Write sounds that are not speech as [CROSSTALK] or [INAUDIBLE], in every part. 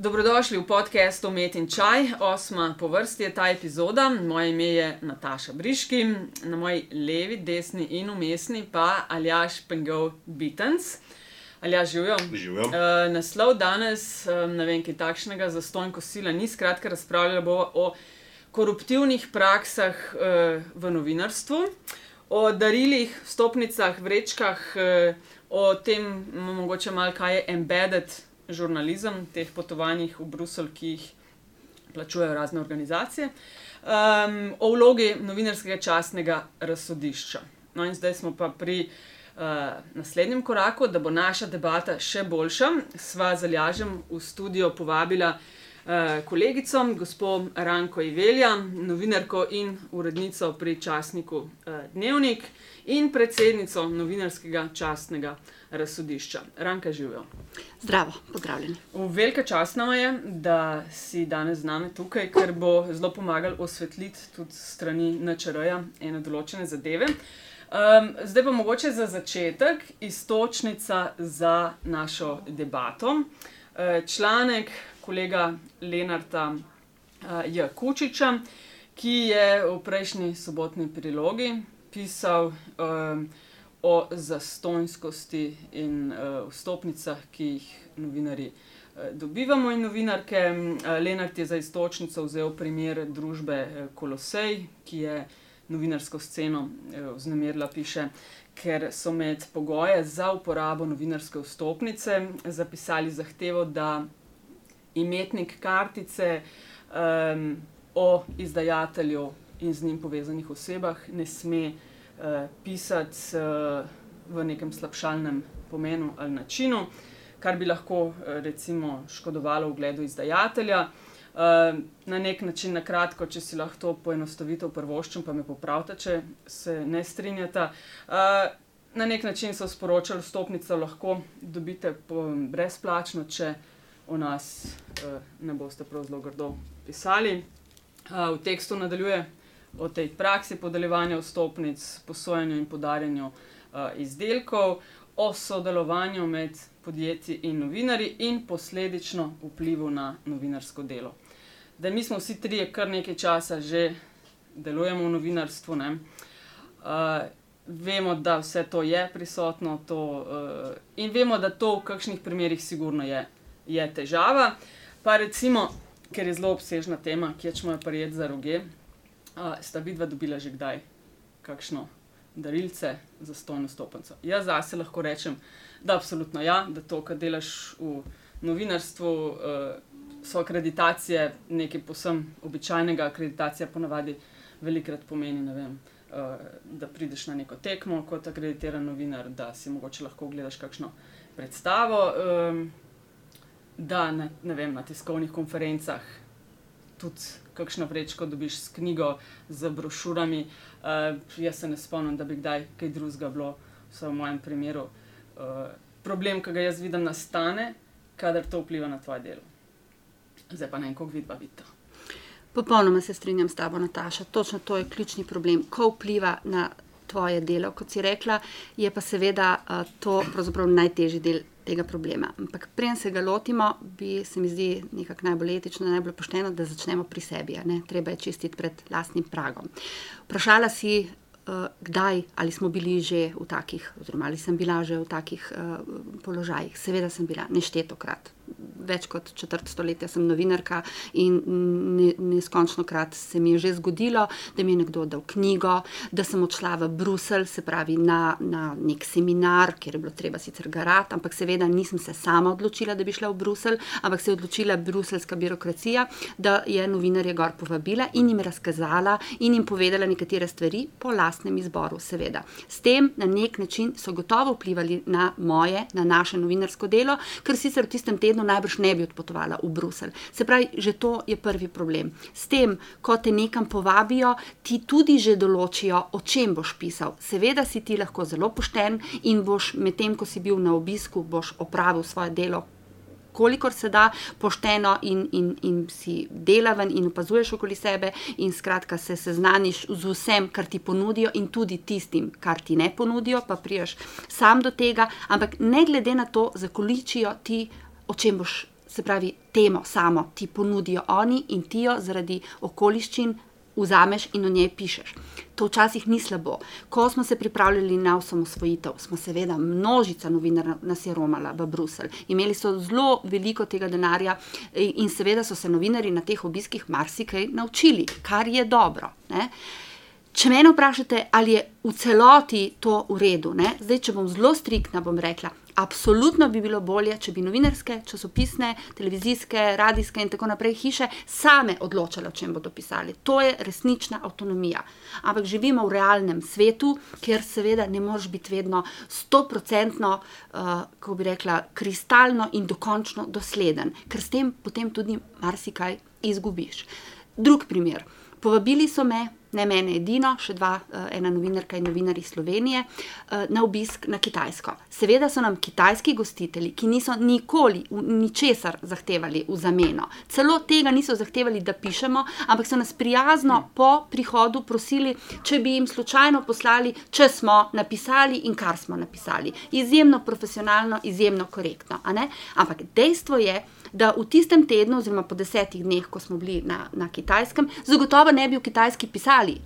Dobrodošli v podkastu Met in Čaj, osma po vrsti je ta epizoda. Moje ime je Nataša Briški, na moji levi, desni in umestni pa Aljaš Pengov Bitens. Aljaš, živijo. Živijo. Uh, naslov danes, um, ne vem, kaj takšnega za stojn kosila, ni skratka razpravljala bo o koruptivnih praksah uh, v novinarstvu, o darilih, stopnicah, vrečkah, uh, o tem, mogoče malo kaj je embedded žurnalizem, teh potovanjih v Bruselj, ki jih plačujejo razne organizacije, um, o vlogi novinarskega časnega razsodišča. No, in zdaj smo pa pri uh, naslednjem koraku, da bo naša debata še boljša. Sva z Aljažem v studio povabila. Kolegico, gospod Ranko Ivelja, novinarko in urednico pri časniku Dnevnik in predsednico novinarskega časnega razsodišča. Ranka živijo. Zdravo, pozdravljeni. Velika čast nam je, da si danes z nami tukaj, ker bo zelo pomagal osvetliti tudi strani načrja ene določene zadeve. Um, zdaj pa mogoče za začetek istočnica za našo debato. Uh, članek kolega Lenarta uh, J. Kučiča, ki je v prejšnji sobotni prilogi pisal. Um, o zastonjskosti in uh, vstopnicah, ki jih novinari uh, dobivamo, in novinarke. Uh, Lenart je za istočnico vzel primer družbe uh, Kolosej, ki je novinarsko sceno uh, vznemirila, piše. Ker so med pogoje za uporabo novinarske vstopnice zapisali zahtevo, da imetnik kartice um, o izdajatelju in z njim povezanih osebah ne sme uh, pisati uh, v nekem slabšalnem pomenu ali načinu, kar bi lahko uh, recimo škodovalo ugledu izdajatelja. Uh, na nek način, na kratko, če si lahko to poenostavitev prvoščem, pa me popravite, če se ne strinjate. Uh, na nek način so sporočili, stopnico lahko dobite po, brezplačno, če o nas uh, ne boste prav zelo grdo pisali. Uh, v tekstu nadaljuje o tej praksi podeljevanja vstopnic, posojanju in podarjanju uh, izdelkov, o sodelovanju med podjetji in novinarji in posledično vplivu na novinarsko delo. Da mi smo vsi trije kar nekaj časa že delujemo v novinarstvu. Uh, vemo, da vse to je prisotno, to, uh, in vemo, da to v kakšnih primerih sigurno je, je težava. Pa recimo, ker je zelo obsežna tema, ki je čmo je prijeti za roge, sta vidva dobila že kdaj kakšno darilce za stojno stopnico? Jaz zase lahko rečem, da absolutno ja, da to, kar delaš v novinarstvu, uh, so akreditacije nekaj posem običajnega. Akreditacija ponavadi velikrat pomeni, vem, uh, da prideš na neko tekmo kot akreditiran novinar, da si mogoče lahko gledaš kakšno predstavo. Um, Da, ne, ne vem, na tiskovnih konferencah tudi kakšno vrečko dobiš s knjigo, z brošurami. Uh, jaz se ne spomnim, da bi kdaj kaj drugega bilo, vse v mojem primeru. Uh, problem, ki ga jaz vidim, nastane, kadar to vpliva na tvoje delo. Zdaj pa ne en, kako vidva vidita. Popolnoma se strinjam s tabo, Nataša. Točno to je ključni problem. Ko vpliva na tvoje delo, kot si rekla, je pa seveda uh, to najtežji del tega problema. Ampak preden se ga lotimo, bi se mi zdi nekako najbolj etično, najbolj pošteno, da začnemo pri sebi. Treba je čistiti pred lastnim pragom. Vprašala si, uh, kdaj ali smo bili že v takih, oziroma ali sem bila že v takih uh, položajih. Seveda sem bila neštetokrat več kot četrt stoletja sem novinarka in neskončno krat se mi je že zgodilo, da mi je nekdo dal knjigo, da sem odšla v Bruselj, se pravi na, na nek seminar, kjer je bilo treba sicer garati, ampak seveda nisem se sama odločila, da bi šla v Bruselj, ampak se je odločila bruselska birokracija, da je novinarje gor povabila in jim razkazala in jim povedala nekatere stvari po lastnem izboru, seveda. S tem na nek način so gotovo vplivali na moje, na naše novinarsko delo, ker sicer v tistem tednu najbrž ne bi odpotovala v Bruselj. Se pravi, že to je prvi problem. S tem, ko te nekam povabijo, ti tudi že določijo, o čem boš pisal. Seveda si ti lahko zelo pošten in boš medtem, ko si bil na obisku, boš opravil svoje delo. Kolikor se da, pošteno, in, in, in si delaven, in opazuješ okoli sebe, in skratka se seznaniš z vsem, kar ti ponudijo, in tudi tistim, kar ti ne ponudijo, pa priješ sam do tega. Ampak ne glede na to, za količijo ti o čem boš se pravi, temo samo ti ponudijo oni in ti jo zaradi okoliščin vzameš in o njej pišeš. To včasih ni slabo. Ko smo se pripravljali na osamosvojitev, smo seveda množica novinarjev nas je romala v Bruselj. Imeli so zelo veliko tega denarja in seveda so se novinari na teh obiskih marsikaj naučili, kar je dobro. Ne? Če me vprašate, ali je v celoti to v redu, ne? zdaj, če bom zelo striktna, bom rekla, absolutno bi bilo bolje, če bi novinarske, časopisne, televizijske, radijske in tako naprej hiše same odločale, o čem bodo pisali. To je resnična avtonomija. Ampak živimo v realnem svetu, kjer seveda ne moreš biti vedno stoprocentno, uh, kako bi rekla, kristalno in dokončno dosleden, ker s tem potem tudi marsikaj izgubiš. Drug primer. Povabili so me, ne mene edino, še dva, eh, ena novinarka in novinar iz Slovenije, eh, na obisk na Kitajsko. Seveda so nam kitajski gostitelji, ki niso nikoli ničesar zahtevali v zameno, celo tega niso zahtevali, da pišemo, ampak so nas prijazno po prihodu prosili, če bi jim slučajno poslali, če smo napisali in kar smo napisali. Izjemno profesionalno, izjemno korektno. Ampak dejstvo je, da v tistem tednu, oziroma po desetih dneh, ko smo bili na, na kitajskem, zagotovo ne bi v kitajski pisali.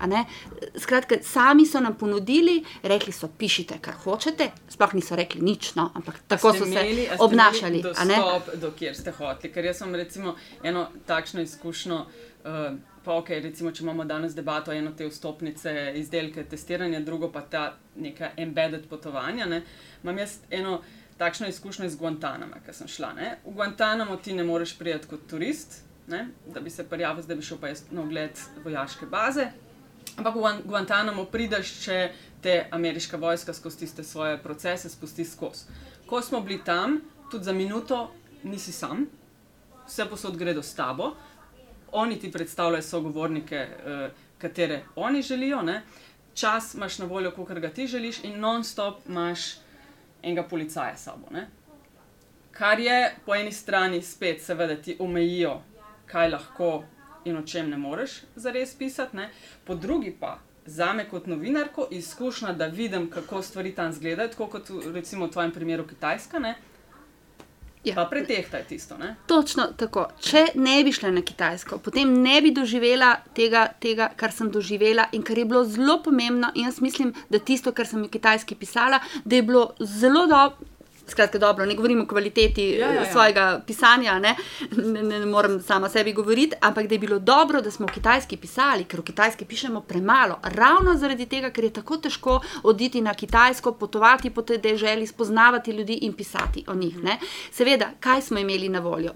Skratka, sami so nam ponudili, rekli so: pišite, kar hočete. Sploh niso rekli nič, no, ampak tako so imeli, se obnašali. Dostop, do kjer ste hoteli. Ker jaz sem recimo eno takšno izkušnjo. Uh, Pa, okay, recimo, če imamo danes debato, eno te vstopnice, izdelke, testiranje, drugo pa ta neka embedded potovanja. Ne? Imam jaz eno takšno izkušnjo iz Guantanama, ki sem šla. Ne? V Guantanamo ti ne moreš prijeti kot turist, ne? da bi se prijavil, da bi šel pa na ogled vojaške baze. Ampak v Guantanamo prideš, če te ameriška vojska skozi tiste svoje procese spusti skozi. Ko smo bili tam, tudi za minuto nisi sam, vse posod gredo s tabo, oni ti predstavljajo sogovornike, eh, katere oni želijo, ne? čas imaš na voljo, koliko ga ti želiš, in non-stop imaš enega policaja s sabo. Ne? Kar je po eni strani spet, seveda, ti omejijo, kaj lahko in o čem ne moreš zares pisati, ne? po drugi pa. Za me kot novinarko izkušnja, da vidim, kako stvari tam izgledajo, kot recimo v tvojem primeru Kitajska. Ne? Ja. Pa pretehtaj tisto. Ne? Točno tako. Če ne bi šla na Kitajsko, potem ne bi doživela tega, tega, kar sem doživela in kar je bilo zelo pomembno. In jaz mislim, da tisto, kar sem v Kitajski pisala, da je bilo zelo dobro. Skratka, dobro, ne govorim o kvaliteti ja, ja, ja. svojega pisanja, ne? Ne, ne, ne morem sama sebi govoriti, ampak da je bilo dobro, da smo v Kitajski pisali, ker v Kitajski pišemo premalo. Ravno zaradi tega, ker je tako težko oditi na Kitajsko, potovati po tej državi, spoznavati ljudi in pisati o njih. Ne? Seveda, kaj smo imeli na voljo?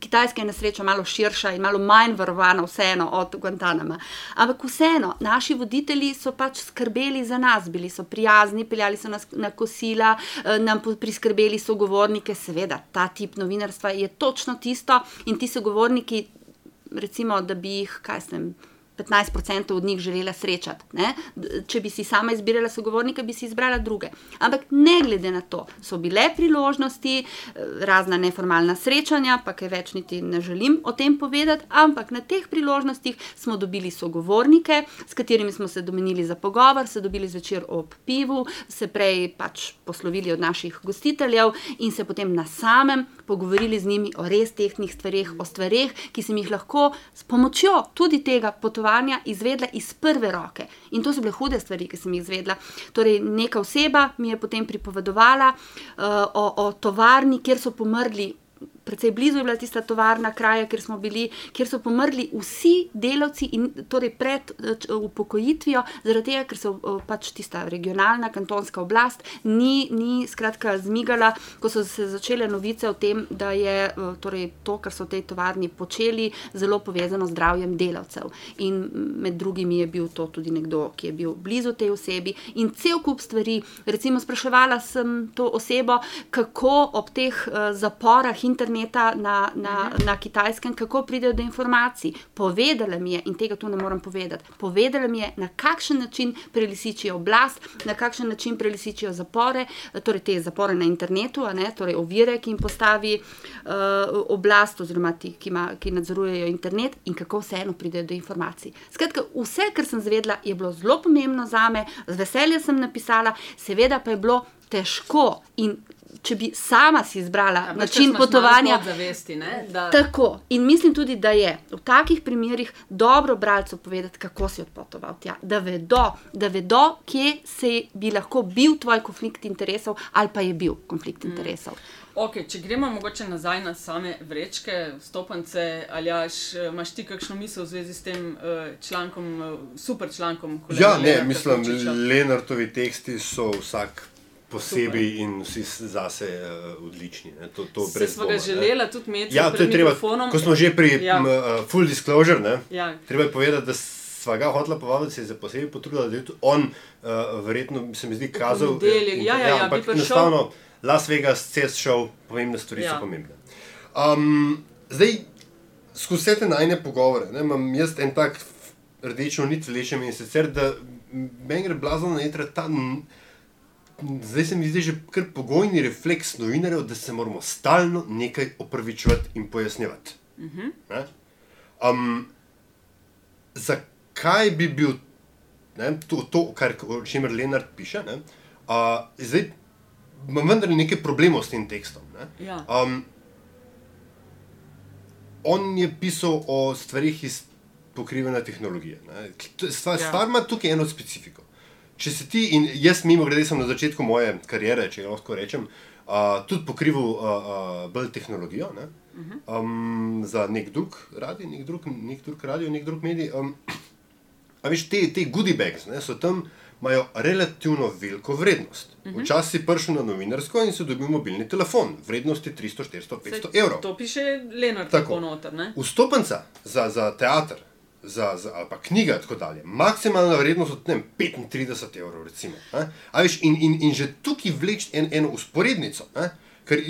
Kitajska je na srečo malo širša in malo manj varovana, vseeno od Guantanama. Ampak vseeno, naši voditelji so pač skrbeli za nas, bili so prijazni, peljali so nas na kosila, eh, nam priskrbeli sogovornike. Seveda, ta tip novinarstva je točno tisto in ti sogovorniki, recimo, da bi jih, kaj sem. 15% od njih želela srečati. Ne? Če bi si sama izbirala sogovornika, bi si izbrala druge. Ampak ne glede na to, so bile priložnosti, eh, razna neformalna srečanja, pa kaj več niti ne želim o tem povedati, ampak na teh priložnostih smo dobili sogovornike, s katerimi smo se domenili za pogovor, se dobili zvečer ob pivu, se prej pač poslovili od naših gostiteljev in se potem na samem pogovorili z njimi o res tehnih stvareh, o stvareh, ki sem jih lahko s pomočjo tudi tega potovanja potovanja izvedla iz prve roke. In to so bile hude stvari, ki sem jih izvedla. Torej, neka oseba mi je potem pripovedovala uh, o, o tovarni, kjer so pomrli precej blizu je bila tista tovarna, kraja, kjer smo bili, kjer so pomrli vsi delavci, in torej pred eh, upokojitvijo, zaradi tega, ker so eh, pač tista regionalna, kantonska oblast ni, ni skratka zmigala, ko so se začele novice o tem, da je eh, torej, to, kar so v tej tovarni počeli, zelo povezano z zdravjem delavcev. In med drugimi je bil to tudi nekdo, ki je bil blizu tej osebi in cel kup stvari. Recimo, spraševala sem to osebo, kako ob teh uh, zaporah interneta interneta na, na, na kitajskem, kako pridejo do informacij. Povedala mi je, in tega tu ne morem povedati, povedala mi je, na kakšen način prelisičijo oblast, na kakšen način prelisičijo zapore, torej te zapore na internetu, ne, torej ovire, ki jim postavi uh, oblast, oziroma ti, ki, ima, ki nadzorujejo internet, in kako vseeno pridejo do informacij. Skratka, vse, kar sem zvedla, je bilo zelo pomembno za me, z veseljem sem napisala, seveda pa je bilo težko in če bi sama si izbrala Ja, način potovanja. Zavesti, ne, da, Tako. In mislim tudi, da je v takih primerih dobro bralcu povedati, kako si odpotoval tja. Da vedo, da vedo kje se bi lahko bil tvoj konflikt interesov ali pa je bil konflikt Mm. interesov. Okay, če gremo mogoče nazaj na same vrečke, stopnice, ali jaš, imaš ti kakšno misel v zvezi s tem uh, člankom, uh, super člankom? Ja, ne, Lenarta mislim? Lenartovi teksti so vsak posebej in vsi zase uh, odlični. Ne. To, to brez sva ga želela tudi imeti Ja, to je treba. mikrofonom. Ko smo že pri Ja. ja. m, uh, full disclosure, ne, Ja. treba je povedati, da sva ga hotela povabiti, se je za posebej potrudila, da je tudi on uh, verjetno, se mi zdi, kazal. in- ja, ja, ja, bi ampak prišel. enostavno Las Vegas, CES šel, pomembne stvari Ja. so pomembne. Um, zdaj, skozi vse te najne pogovore, ne, imam jaz en tak rdečo nit vlečem in sicer, da meni gre blazno na jetra ta. Zdaj se mi zdi že kar pogojni refleks novinarjev, da se moramo stalno nekaj opravičevati in pojasnjevati. Ne? Um, zakaj bi bil ne, to, to, kar, o čemer Lenart piše? Ne, uh, zdaj imam vendar nekaj problemov s tem tekstom. Ne. Ja. Um, on je pisal o stvarih iz pokrivanja tehnologije. ne. Stvar, ja. stvar ima tukaj eno specifiko. Če se ti, in jaz mimo grede sem na začetku moje kariere, če lahko rečem, uh, tudi pokrival uh, uh, bolj tehnologijo ne? um, za nek drug radio, nek drug, nek drug radio, nek drug medij. Um, A veš, te, te goodie bags ne, so tam, imajo relativno veliko vrednost. Včasih si prišel na novinarsko in si dobil mobilni telefon, vrednosti 300, 400, 500 evrov. To piše Tako. tako noter. Ne? Vstopnica za, za teater za, za, ali pa knjiga in tako dalje, maksimalna vrednost od vem, 35 evrov. Recimo. A veš, in, in, in že tukaj vleč en, eno usporednico. Ne. Ker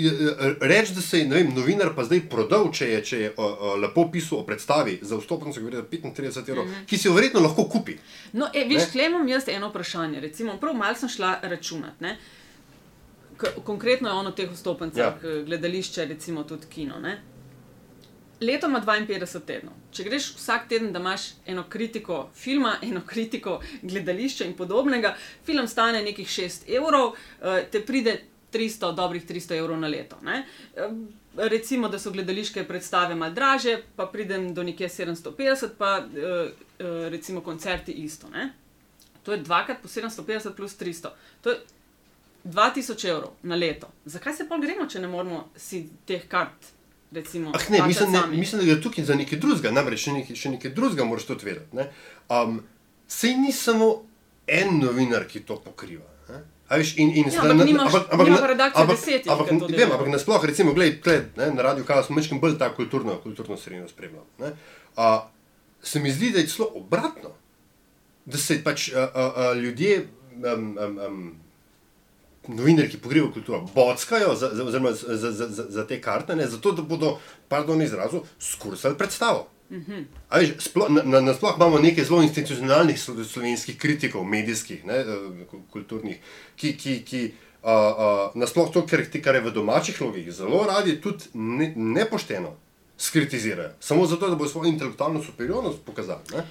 reči, da se je vem, novinar pa zdaj prodal, če je, če je o, o, lepo pisal o predstavi za vstopnico, ki gre za 35 evrov, mm -hmm. ki si jo verjetno lahko kupi. No, e, viš, tle imam jaz eno vprašanje. Recimo, prav malo sem šla računati. ne. K- Konkretno je ono teh vstopnicah, ja. gledališče, recimo tudi kino. Ne? Leto ima 52 tednov. Če greš vsak teden, da imaš eno kritiko filma, [LAUGHS] eno kritiko gledališča in podobnega, film stane nekih 6 evrov, eh, te pride 300, dobrih 300 evrov na leto. Ne? Eh, Recimo, da so gledališke predstave malo draže, pa pridem do nekje 750, pa eh, recimo koncerti isto. Ne? To je dvakrat po 750 plus 300. To je 2000 evrov na leto. Zakaj se pa gremo, če ne moremo si teh kart, recimo, Ah, ne, mislim, ne, sami? mislim, da je tukaj za nekaj drugega, namreč še nekaj, še nekaj drugega moraš to vedeti. ne. Um, sej ni samo en novinar, ki to pokriva. ne. A Veš, in, in Ja, ampak nimaš- nima na- pa redakcije ampak- desetih, ampak, vem, ampak nasploh, recimo, gledaj, tle, ne, na radiju Kaos smo mečkim bolj ta kulturno, kulturno sredino spremljal. ne. A, Se mi zdi, da je celo obratno. Da se pač a, a, a, ljudje, um, um, um, novinarji, ki pogrevajo kulturo, bockajo za, za, oziroma za, za, za, za, te karte, ne, zato da bodo, pardon, izrazu, skursali predstavo. A Veš, splo, na, na, nasploh imamo nekaj zelo institucionalnih slo- slovenskih kritikov, medijskih, ne, eh, ku- kulturnih, ki, ki, ki uh, uh, nasploh to, kar, kar je v domačih logih, zelo radi tudi ne, nepošteno skritizirajo. Samo zato, da bodo svojo intelektualno superiornost pokazali. Ne.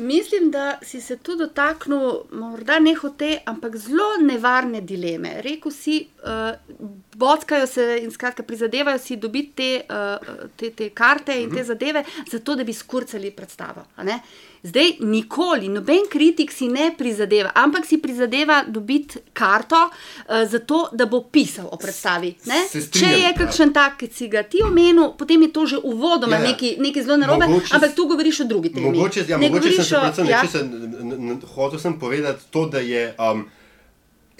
Mislim, da si se tu dotaknil, morda ne hote, ampak zelo nevarne dileme. Rekl si, uh, bockajo se in skratka prizadevajo si dobiti te, uh, te, te karte in te zadeve, zato da bi skurcali predstavo. ne. Zdaj, nikoli, noben kritik si ne prizadeva, ampak si prizadeva dobiti karto, uh, zato da bo pisal o predstavi. Če je ja. kakšen tak, ki si ga ti omenil, potem je to že uvodoma Ja, ja. nekaj, nekaj zelo narobe, Mogoče- ampak tu govoriš o drugi temi. Mogoče, ja, Ne mogoče sem se predvsem ja. ja. n- n- n- hotel sem povedati to, da je um,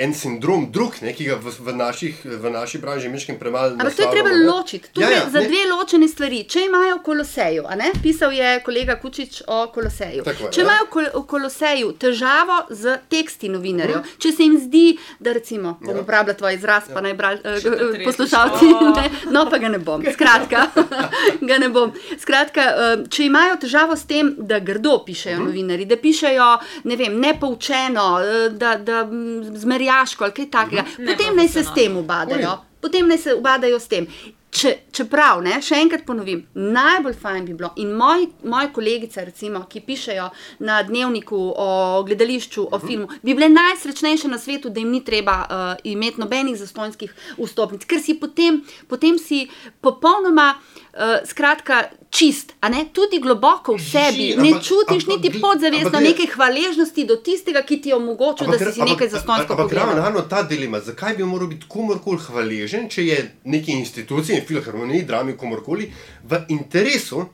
en sindrom drug, ne, ki ga v, v, naših, v naši branži meškim premalo. Ampak to je treba ne. ločiti. Tu Ja, ja, za ne. dve ločene stvari. Če imajo koloseju, a ne, pisal je kolega Kučič o koloseju. Tako Če ja. imajo kol- v koloseju težavo z teksti novinarjev, Mhm. če se jim zdi, da recimo, bom Ja. uporabljal tvoj izraz, pa naj bral, eh, poslušalci, O. ne, no pa ga ne bom. Skratka, [LAUGHS] ga ne bom. Skratka, eh, če imajo težavo s tem, da grdo pišejo Mhm. novinari, da pišejo ne vem, nepoučeno, eh, da, da mm, zmerjaško ali kaj takega, Mhm. potem naj se s tem Neprofesionalno. ubadajo. Potem naj se ubadajo s tem. Če, čeprav, ne, še enkrat ponovim, najbolj fajn bi bilo, in moji, moje kolegice, recimo, ki pišejo na dnevniku o gledališču, o filmu, bi bile najsrečnejše na svetu, da jim ni treba uh, imeti nobenih zastonskih vstopnic, ker si potem, potem si popolnoma. Uh, skratka, čist, a ne tudi globoko v sebi, Že, ne ampak- čutiš ampak niti podzavestno ampak neke hvaležnosti do tistega, ki ti je omogočil, da si si nekaj zastonsko Ampak ravno, pogledal. ta dilema, zakaj bi moral biti komorkoli hvaležen, če je neki instituciji, filharmoniji, drami, komorkoli, v interesu,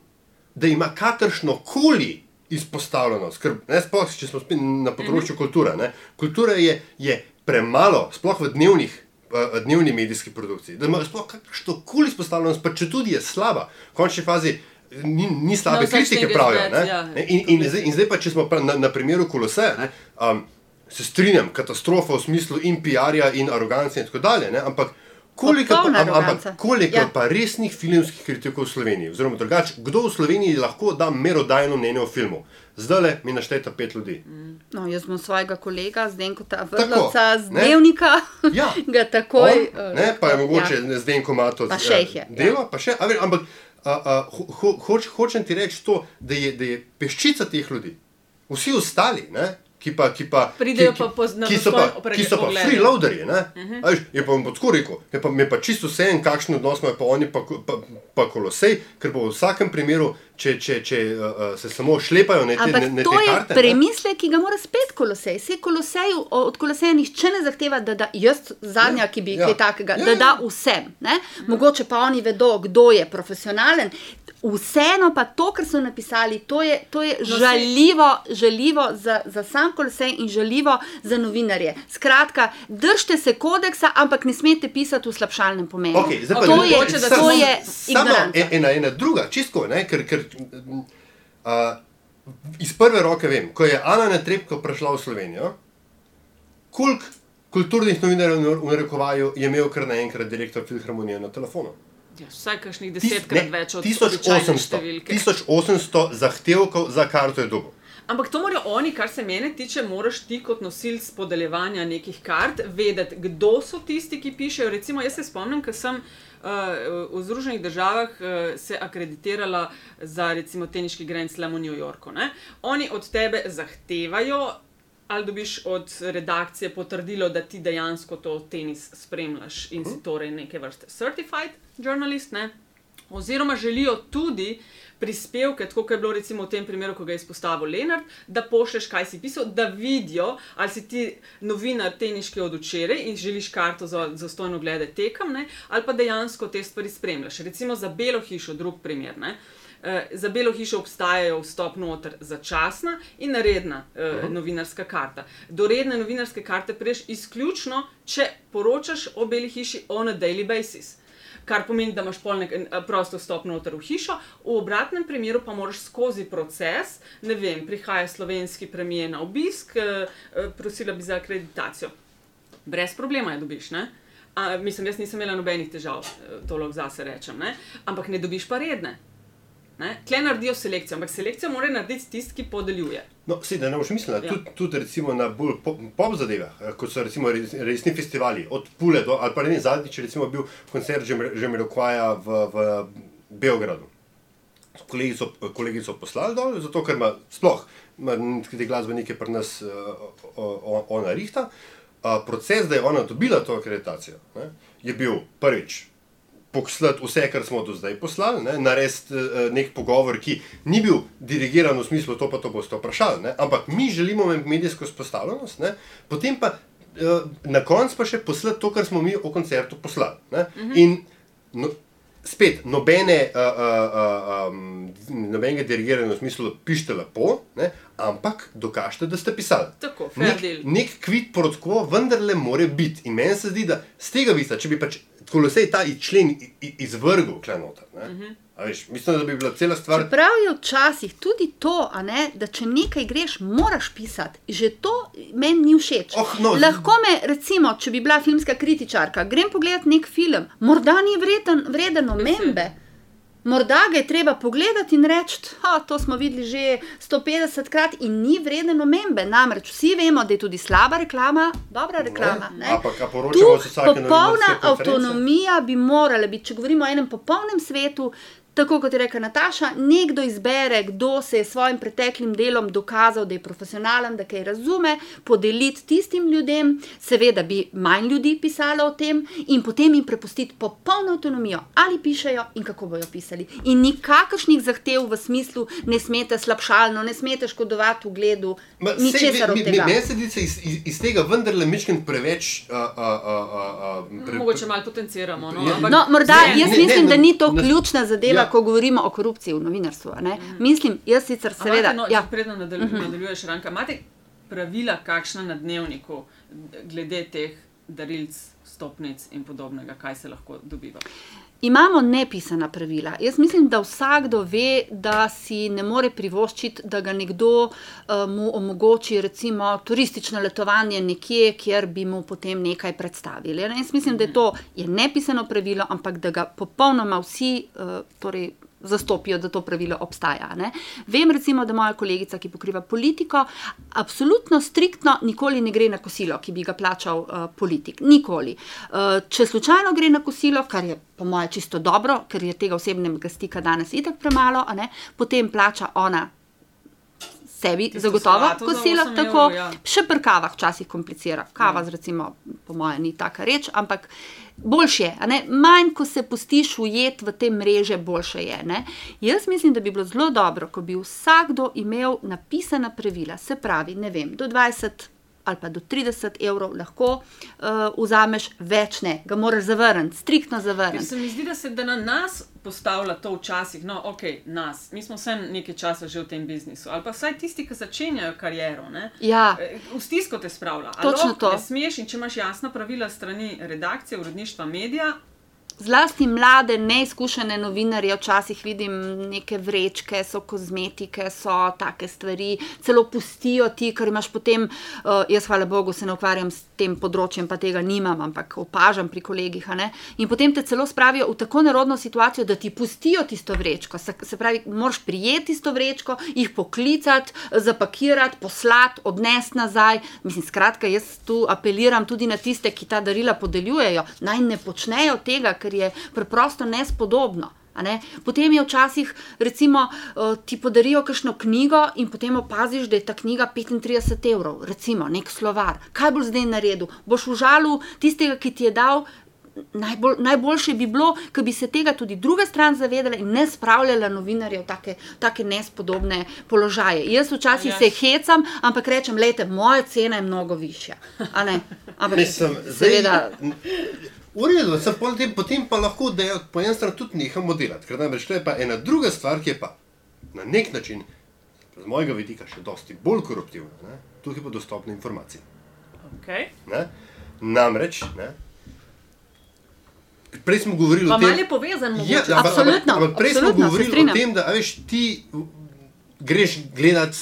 da ima kakršno koli izpostavljenost. Ker, ne, sploh, če smo na področju Mhm. kulture. Ne, kultura je, je premalo, sploh v dnevnih. Dnevni medijski produkciji, da ima sploh kakšno koli izpostavljenost, pa če tudi je slaba, v končni fazi ni, ni slabe No kritike, pravijo. ne. ja. Ne, In, in, zdaj, in zdaj pa, če smo pa na, na primeru Koloseja, ne, um, se strinjam, katastrofa v smislu in PR-ja in arogance in tako dalje, ne, ampak koliko, pa, am- ampak koliko Ja. ja. pa resnih filmskih kritikov v Sloveniji, oziroma drugače, kdo v Sloveniji lahko da merodajno mnenje o filmu? Zdaj le mi naštejte pet ljudi. No, jaz imam svojega kolega, Zdenka Tako, Vrlovca z ne. dnevnika, Ja. [LAUGHS] ga takoj. On, eh, ne, pa je mogoče Ja. ja. zdaj komato Pa še jih je, delo, pa še, a, veš, ampak a, a, ho, ho, hoč, hočem ti reči to, da je, da je peščica teh ljudi, vsi ostali, ne, ki pa, ki pa, Pridejo ki, pa poz- na ki so pa, ki so pa freeloaderji, ne, uh -huh. veš, je pa bom pa tako rekel, je pa, je pa čisto vse en, kakšen odnos imajo pa oni pa, pa, pa kolosej, ker bo v vsakem primeru, če, če, če uh, se samo šlepajo na te, na to te je karte. ne. premislek, ki ga mora spet kolosej. Vse koloseju, od koloseja nihče ne zahteva, da da jaz zadnja, Ja, ki bi ja. kaj takega, Ja, da ja. da vsem. Ne? Mogoče pa oni vedo, kdo je profesionalen. Vseeno pa to, kar so napisali, to je, to je No, žaljivo, žaljivo za, za sam kolosej in žaljivo za novinarje. Skratka, držite se kodeksa, ampak ne smete pisati v slabšalnem pomenu. Okay, zdaj to je, mogoče, da to samo- je Samo e- ena, ena druga, čisto, ne, ker, ker uh, iz prve roke vem, ko je Ana Netrebko prišla v Slovenijo, koliko kulturnih novinarjev v narekovaju je imel kar naenkrat direktor filharmonije na telefonu. Ja, vsaj kakšnih Tis- desetkrat ne, več od običajne 1800, številke. 1800 zahtevkov za karto je dobil. Ampak to morajo oni, kar se mene tiče, moraš ti kot nosilc podeljevanja nekih kart vedeti, kdo so tisti, ki pišejo. Recimo, jaz se spomnim, ko sem uh, v Združenih državah uh, se akreditirala za recimo teniški Grand Slam v New Yorku. Ne? Oni od tebe zahtevajo. Ali dobiš od redakcije potrdilo, da ti dejansko to tenis spremljaš in si torej neke vrste certified journalist, ne? Oziroma želijo tudi prispevke, tako kot je bilo recimo v tem primeru, ko ga je izpostavil Lenart, da pošleš, kaj si pisal, da vidijo, ali si ti novinar teniški od včeraj in želiš karto za, za stojno glede tekem, ne? ali pa dejansko te stvari spremljaš. Recimo za Belo hišo, drug primer. Ne? Eh, Za Belo hišo obstajajo vstop noter začasna in redna eh, novinarska karta. Do redne novinarske karte priješ izključno, če poročaš o Beli hiši on a daily basis. Kar pomeni, da imaš polnek prosto vstop noter v hišo, v obratnem primeru pa moraš skozi proces, ne vem, prihaja slovenski premijer na obisk, eh, eh, prosila bi za akreditacijo. Brez problema je dobiš, ne? A, mislim, jaz nisem imela nobenih težav, eh, to lahko zase rečem, ne? ampak ne dobiš pa redne. Tle naredijo selekcijo, ampak selekcijo mora narediti tisti, ki podeljuje. No, si, da ne boš mislila, Ja. tudi, tudi recimo na bolj pop, pop zadevah, eh, kot so recimo res, resni festivali, od Pule do, ali pa ne zadnjič, recimo bil koncert Žemiroquaja v, v Beogradu. Kolegico, kolegico poslali dol, zato ker ima sploh, te glasbenike pri nas uh, ona rihta. Uh, proces, da je ona dobila to akreditacijo, ne, je bil prvič poslati vse, kar smo do zdaj poslali, ne, narediti uh, nek pogovor, ki ni bil dirigiran v smislu, to pa to boste vprašali, ne, ampak mi želimo imeti medijsko izpostavljenost, ne, potem pa uh, na koncu pa še poslati to, kar smo mi o koncertu poslali. Ne, -huh. In no, spet nobene, uh, uh, um, nobenega dirigiranja v smislu, pišite lepo, ne, ampak dokažite, da ste pisali. Tako, Nek, deal. nek kvit protko vendarle more biti. In meni se zdi, da z tega vidika, če bi pač kolosej ta člen izvrgel, klenoter, uh. -huh. veš, mislim, da bi bila cela stvar. Čeprav je včasih tudi to, a ne, da če nekaj greš, moraš pisati. Že to meni ni všeč. Oh, no, Lahko me, recimo, če bi bila filmska kritičarka, grem pogledat nek film, morda ni vreden, vreden omembe. Morda ga je treba pogledati in reči, da to smo videli že 150 krat in ni vreden omembe. Namreč vsi vemo, da je tudi slaba reklama, dobra reklama. ne. Ampak, a poročamo se vsake popolna avtonomija bi morala biti, če govorimo o enem popolnem svetu. Tako kot je rekla Nataša, nekdo izbere, kdo se je s svojim preteklim delom dokazal, da je profesionalen, da kaj razume, podeliti tistim ljudem, seveda bi manj ljudi pisalo o tem, in potem jim prepustiti popolno avtonomijo, ali pišejo in kako bojo pisali. In nikakršnih zahtev v smislu, ne smete slabšalno, ne smete škodovati Ma, sej, ničesar od tega. Meni se zdi, da iz, iz, iz tega vendarle mičkim preveč. Uh, uh, uh, uh, pre, Mogoče malo potenciramo. No, Ja. ampak, No, morda Ne, jaz ne, mislim, ne, da ni to ne- ključna zadeva, Ja. Ko govorimo o korupciji v novinarstvu. ne. Mislim, jaz sicer seveda. no, ja. Predno nadalj, uh -huh. nadaljuješ, Ranka. Imate pravila, kakšna na dnevniku, glede teh darilc, stopnic in podobnega, kaj se lahko dobiva? Imamo nepisana pravila. Jaz mislim, da vsakdo ve, da si ne more privoščiti, da ga nekdo uh, mu omogoči, recimo, turistično letovanje nekje, kjer bi mu potem nekaj predstavili. Jaz mislim, da je to je nepisano pravilo, ampak da ga popolnoma vsi uh, torej, zastopijo, da to pravilo obstaja. Ne. Vem, recimo, da moja kolegica, ki pokriva politiko, absolutno striktno nikoli ne gre na kosilo, ki bi ga plačal uh, politik. Nikoli. Uh, če slučajno gre na kosilo, kar je po mojem čisto dobro, ker je tega osebnega stika danes itak premalo, ne, potem plača ona. Sebi Tisto zagotovo kosilo, tako evrov, ja. še pri kavah včasih komplicira. Kava, Ja. recimo, po mojem, ni taka reč, ampak boljše je. Manj, ko se pustiš ujet v te mreže, boljše je. Ne? Jaz mislim, da bi bilo zelo dobro, ko bi vsakdo imel napisana pravila, se pravi, ne vem, do 20 ali pa do 30 evrov lahko uh, vzameš, več ne, ga moraš zavrniti, striktno zavrniti. se mi zdi, da se da na nas postavlja to včasih, no, ok, nas, mi smo vsem nekaj časa že v tem biznisu, ali pa vsaj tisti, ki začenjajo kariero. Ne? Ja, Eh, V stisko te spravlja. Točno lahko to. Ne smeš, in če imaš jasna pravila strani redakcije, uredništva, medija, Zlasti mlade, neizkušene novinarje, včasih vidim neke vrečke, so kozmetike, so take stvari, celo pustijo ti, ker imaš potem, uh, jaz hvala Bogu se ne ukvarjam s tem področjem, pa tega nimam, ampak opažam pri kolegih. In potem te celo spravijo v tako nerodno situacijo, da ti pustijo tisto vrečko. Se, se pravi, moraš prijeti tisto vrečko, jih poklicati, zapakirati, poslati, odnesti nazaj. Mislim, skratka, jaz tu apeliram tudi na tiste, ki ta darila podeljujejo, naj ne počnejo tega, ker je preprosto nespodobno. a Ne? Potem je včasih, recimo, eh, ti podarijo kakšno knjigo in potem opaziš, da je ta knjiga 35 evrov, recimo, nek slovar. Kaj boš zdaj naredil? Boš užalil tistega, ki ti je dal. Najbolj, najboljše bi bilo, da bi se tega tudi druga stran zavedala in ne spravljala novinarjev v take, take nespodobne položaje. Jaz včasih Ja. se hecam, ampak rečem, lejte, moja cena je mnogo višja. a ne. Ampak Mislim, seveda, V redu, sem potem, potem pa lahko dejo, po eni strani tudi nehamo delati, ker namreč to je pa ena druga stvar, ki je pa na nek način, z mojega vidika, še dosti bolj koruptivna. Ne? Tukaj pa dostopne informacije. okay. Ne? Namreč, ne? prej smo govorili pa o tem, malo je povezan, mogoče. Ja, ampak- Absolutno, ampak- ampak Prej smo absolutno, se govorili o tem, da veš, ti greš gledat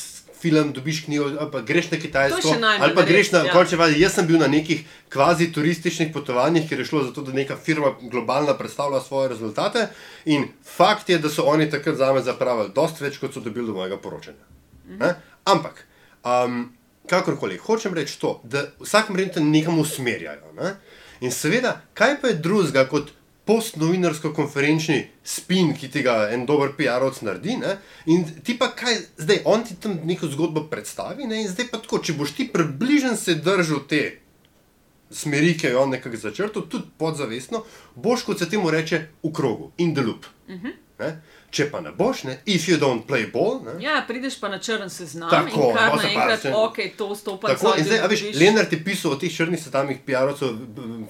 film, dobiš knjigo, ali pa greš na Kitajsko, ali pa greš na ja. končne vaje. Jaz sem bil na nekih kvazi turističnih potovanjih, kjer je šlo za to, da neka firma globalna predstavlja svoje rezultate. In fakt je, da so oni takrat za me zapravili dosti več, kot so dobili do mojega poročanja. Ne? Ampak, um, kakorkoli, hočem reči to, da vsak mrente nekam usmerjajo. Ne? In seveda, kaj pa je drugega kot postnovinarsko konferenčni spin, ki ti ga en dober PR-ovc naredi. Ne? In ti pa kaj, zdaj on ti tam neko zgodbo predstavi, ne? in zdaj pa tako, če boš ti približen se držal te smeri, ki je on nekako začrtal, tudi podzavestno, boš, kot se temu reče, v krogu, in loop. Uh -huh. ne? Če pa ne boš, ne? if you don't play ball, ne? Ja, prideš pa na črn seznam Tako, in kar naenkrat, ok, to stopa Tako, in zdaj, a veš, Lenart je pisal o teh črnih seznamih PR-ovcev,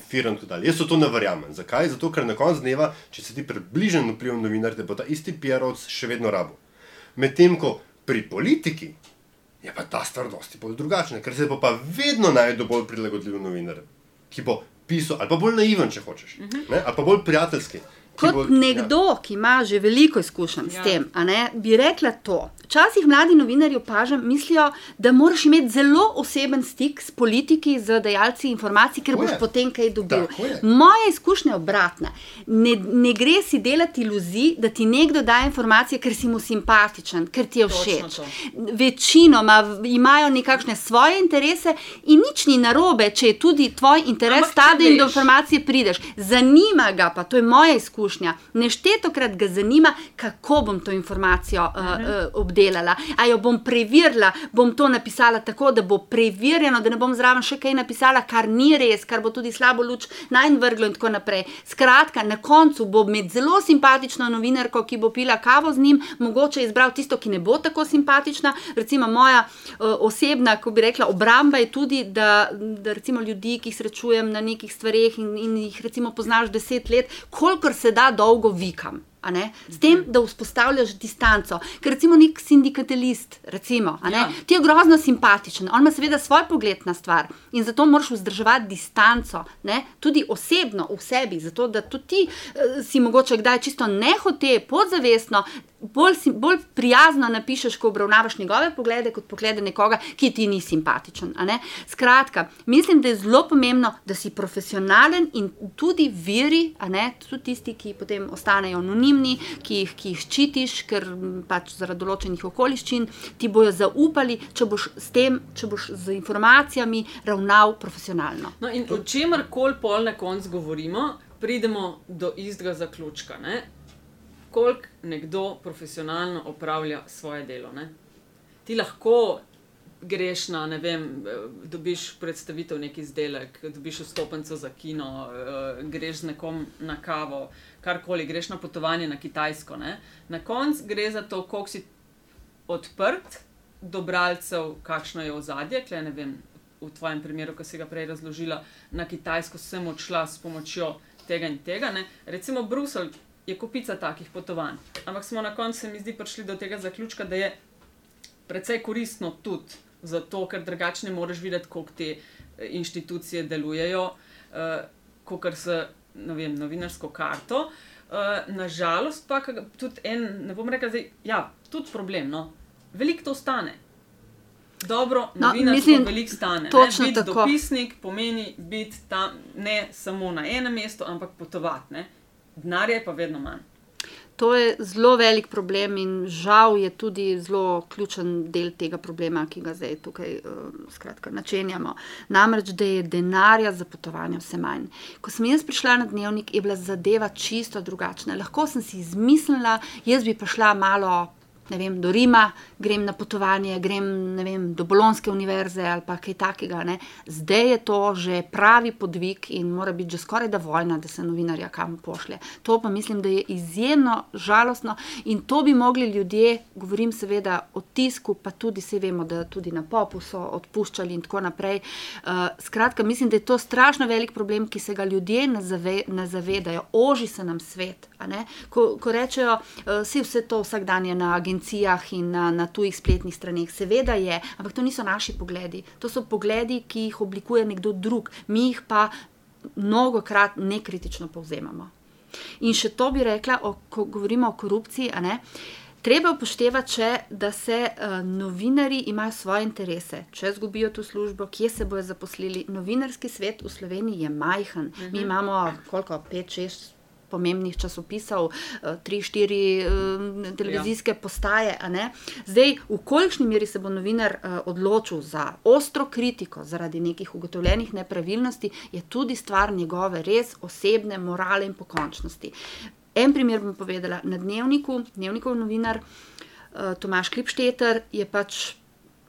firm tako dalje. Jaz to ne verjamem. Zakaj? Zato, ker na koncu dneva, če si ti približen vplivom novinar, da bo ta isti PR-ovc še vedno rabo. Medtem ko pri politiki je pa ta stvar dosti bolj drugačna, ker se bo pa vedno najdel bolj prilagodljiv novinar, ki bo pisal, ali pa bolj naiven, če hočeš, uh -huh. ne? ali pa bolj prijateljski. Kot bo- nekdo, ja. ki ima že veliko izkušenj Ja. s tem, ne, bi rekla to. Včasih mladi novinarji opažam, mislijo, da moraš imeti zelo oseben stik s politiki, z dajalci informacij, ker boš potem kaj dobil. Moja izkušnja je obratna. Ne, ne gre si delati iluzij, da ti nekdo daje informacije, ker si mu simpatičen, ker ti je všeč. Večinoma imajo nekakšne svoje interese in nič ni narobe, če je tudi tvoj interes Ampak če ta, da jim do informacije prideš. Zanima ga pa, to je moja izkušnja. Neštetokrat ga zanima, kako bom to informacijo uh, uh, obdelala. A jo bom preverila, bom to napisala tako, da bo preverjeno, da ne bom zraven še kaj napisala, kar ni res, kar bo tudi slabo luč najn vrglo in tako naprej. Skratka, na koncu bo med zelo simpatično novinarko, ki bo pila kavo z njim, mogoče izbral tisto, ki ne bo tako simpatična. Recimo moja uh, osebna, ko bi rekla, obramba je tudi, da, da recimo ljudi, ki jih srečujem na nekih stvareh in, in jih recimo poznaš deset let, kolikor se да долго викам. Ne, S tem, da vzpostavljaš distanco. Ker recimo nek sindikatalist, recimo, ne, Ja. ti je grozno simpatičen, on ima seveda svoj pogled na stvar in zato moraš vzdrževati distanco, ne, tudi osebno v sebi, zato da tudi ti eh, si mogoče kdaj čisto nehote, podzavestno. Bolj, si, bolj prijazno napišeš, ko obravnavaš njegove poglede, kot poglede nekoga, ki ti ni simpatičen. Skratka, mislim, da je zelo pomembno, da si profesionalen in tudi viri, ne tudi tisti, ki potem ostanejo anonimni, ki jih, ki jih ščitiš, ker pač zaradi določenih okoliščin ti bojo zaupali, če boš s tem, če boš z informacijami ravnal profesionalno. No, in o čemer koli pol na koncu govorimo, pridemo do istega zaključka. Ne? Koliko nekdo profesionalno opravlja svoje delo. Ne? Ti lahko greš na, ne vem, eh, dobiš predstavitev neki izdelek, dobiš vstopnico za kino, eh, greš z nekom na kavo, karkoli, greš na potovanje na Kitajsko. Ne? Na koncu gre za to, koliko si odprt do bralcev, kakšno je ozadje. Kle, ne vem, v tvojem primeru, ki si ga prej razložila, na Kitajsko sem odšla s pomočjo tega in tega. Ne? Recimo Bruselj je kupica takih potovanj. Ampak smo na koncu, se mi zdi, prišli do tega zaključka, da je precej koristno tudi zato, ker drugače ne moreš videti, kako te eh, inštitucije delujejo, uh, kot se vem, novinarsko karto. Uh, nažalost, pa tudi en, ne bom rekel, da je ja, tudi problem. No? Veliko to stane. Dobro, No, mislim, veliko stane. točno ne? Biti tako. dopisnik pomeni biti tam ne samo na enem mestu, ampak potovati. Ne? Denarja je pa vedno manj. To je zelo velik problem in žal je tudi zelo ključen del tega problema, ki ga zdaj tukaj uh, skratka, načenjamo. Namreč, da je denarja za potovanje vse manj. Ko sem jaz prišla na dnevnik, je bila zadeva čisto drugačna. Lahko sem si izmislila, jaz bi pa šla malo. Vem, do Rima, grem na potovanje, grem vem, do Bolonske univerze ali pa kaj takega. Ne. Zdaj je to že pravi podvig in mora biti že skoraj da vojna, da se novinarja kam pošlje. To pa mislim, da je izjemno žalostno in to bi mogli ljudje, govorim seveda o tisku, pa tudi se vemo, da tudi na popu so odpuščali in tako naprej. Uh, skratka, mislim, da je to strašno velik problem, ki se ga ljudje ne, zave, ne zavedajo. Oži se nam svet. Ko, ko rečejo, uh, vse, vse to vsak dan je na agencijah in na, na tujih spletnih straneh, seveda je, ampak to niso naši pogledi. To so pogledi, ki jih oblikuje nekdo drug, mi jih pa mnogokrat nekritično povzemamo. In še to bi rekla, o, ko govorimo o korupciji. ne, Treba upoštevati, še, da se uh, novinari imajo svoje interese. Če izgubijo to službo, kje se bodo zaposlili. Novinarski svet v Sloveniji je majhen. Uh -huh. Mi imamo koliko, pet, šest pomembnih časopisov, eh, tri, štiri eh, televizijske ja. postaje. Zdaj, v kolikšni meri se bo novinar eh, odločil za ostro kritiko zaradi nekih ugotovljenih nepravilnosti, je tudi stvar njegove res osebne morale in pokončnosti. En primer bom povedala. Na dnevniku, dnevnikov novinar Tomaš Klipšteter je pač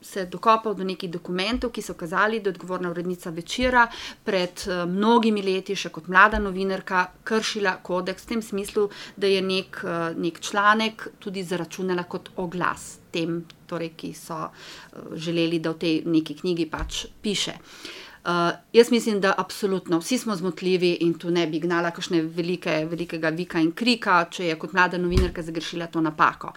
se dokopal do nekih dokumentov, ki so kazali, da je odgovorna urednica večera pred eh, mnogimi leti, še kot mlada novinarka, kršila kodeks v tem smislu, da je nek, eh, nek članek tudi zaračunala kot oglas tem, torej, ki so eh, želeli, da v tej neki knjigi pač piše. Uh, jaz mislim, da absolutno vsi smo zmotljivi in tu ne bi gnala kakšne velike, velikega vika in krika, če je kot mlada novinarka zagrešila to napako.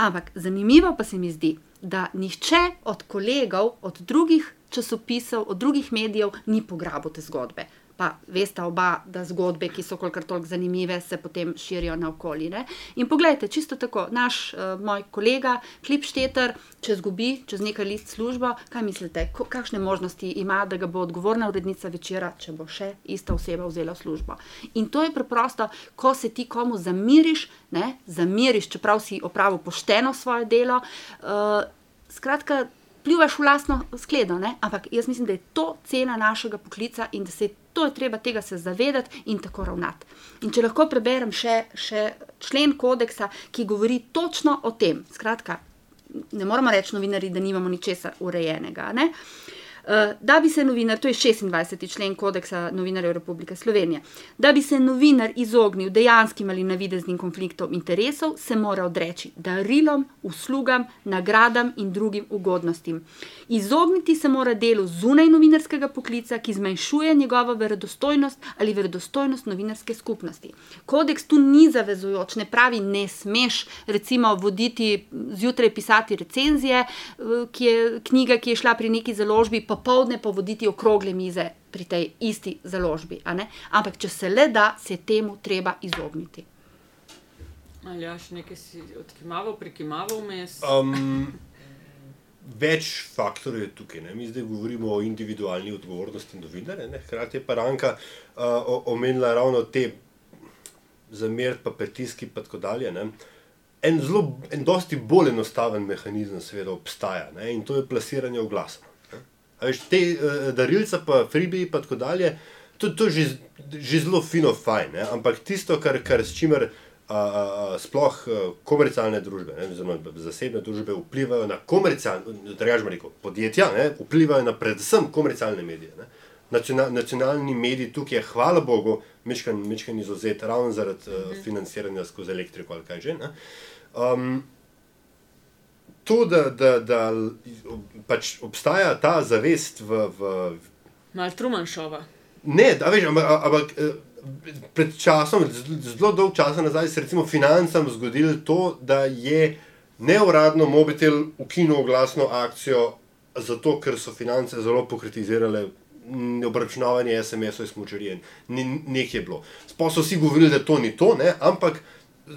Ampak zanimivo pa se mi zdi, da nihče od kolegov, od drugih časopisov, od drugih medijev ni pograbil te zgodbe. Pa veste oba, da zgodbe, ki so kolikor toliko zanimive, se potem širijo naokoli. Ne? In poglejte, čisto tako, naš uh, moj kolega, Klipšteter, če zgubi čez nekaj let službo, kaj mislite, kakšne možnosti ima, da ga bo odgovorna urednica večera, če bo še ista oseba vzela službo. In to je preprosto, ko se ti komu zamiriš, ne, zamiriš, čeprav si opravil pošteno svoje delo. Uh, skratka, pljuvaš v lastno skledo, ne? ampak jaz mislim, da je to cena našega poklica in da se je to je treba tega se zavedati in tako ravnati. In če lahko preberem še, še člen kodeksa, ki govori točno o tem, skratka, ne moramo reči novinari, da nimamo ničesar urejenega. Ne? Uh, da bi se novinar, to je 26. člen kodeksa novinarjev Republike Slovenije, da bi se novinar izognil dejanskim ali navideznim konfliktom interesov, se mora odreči darilom, uslugam, nagradam in drugim ugodnostim. Izogniti se mora delu zunaj novinarskega poklica, ki zmanjšuje njegovo verodostojnost ali verodostojnost novinarske skupnosti. Kodeks tu ni zavezujoč, ne pravi, ne smeš recimo voditi zjutraj pisati recenzije, eh, ki je knjiga, ki je šla pri neki založbi popovdne povoditi okrogle mize pri tej isti založbi. Ampak, če se le da, se temu treba izogniti. Ali ja, še nekaj si odkimaval, prikimaval vmes? Um, več faktorjev je tukaj. Ne? Mi zdaj govorimo o individualni odgovornosti novinarja, hkrati je pa Ranka uh, omenila ravno te zamer, pa pritiski in tako dalje. Ne? En zelo, en dosti bolj enostaven mehanizem, seveda, obstaja ne? in to je plasiranje v glas. Veš, te uh, darilce, pa freebie in tako dalje, to, to je že, že zelo fino, fajn. Ne? Ampak tisto, kar, kar s čimer uh, uh, sploh uh, komercialne družbe, ne, zelo, zasebne družbe vplivajo na komercialne, rekel, podjetja, ne, vplivajo na predvsem komercialne medije. Ne? Nacional, nacionalni mediji tukaj je, hvala Bogu, mečkan izuzet, ravno zaradi uh, financiranja skozi elektriko ali kaj že. Um, to, da, da, da pač obstaja ta zavest v. v Mal Trumanšova. Ne, da veš, ampak, ampak eh, pred časom, zelo dolgo časa nazaj, se je financam zgodilo to, da je neuradno mobitel ukinil glasno akcijo, zato ker so finance zelo pokritizirale. Obračunavanje SMS-ov iz močarije, nekaj je bilo. Sploh so vsi govorili, da to ni to, ne? ampak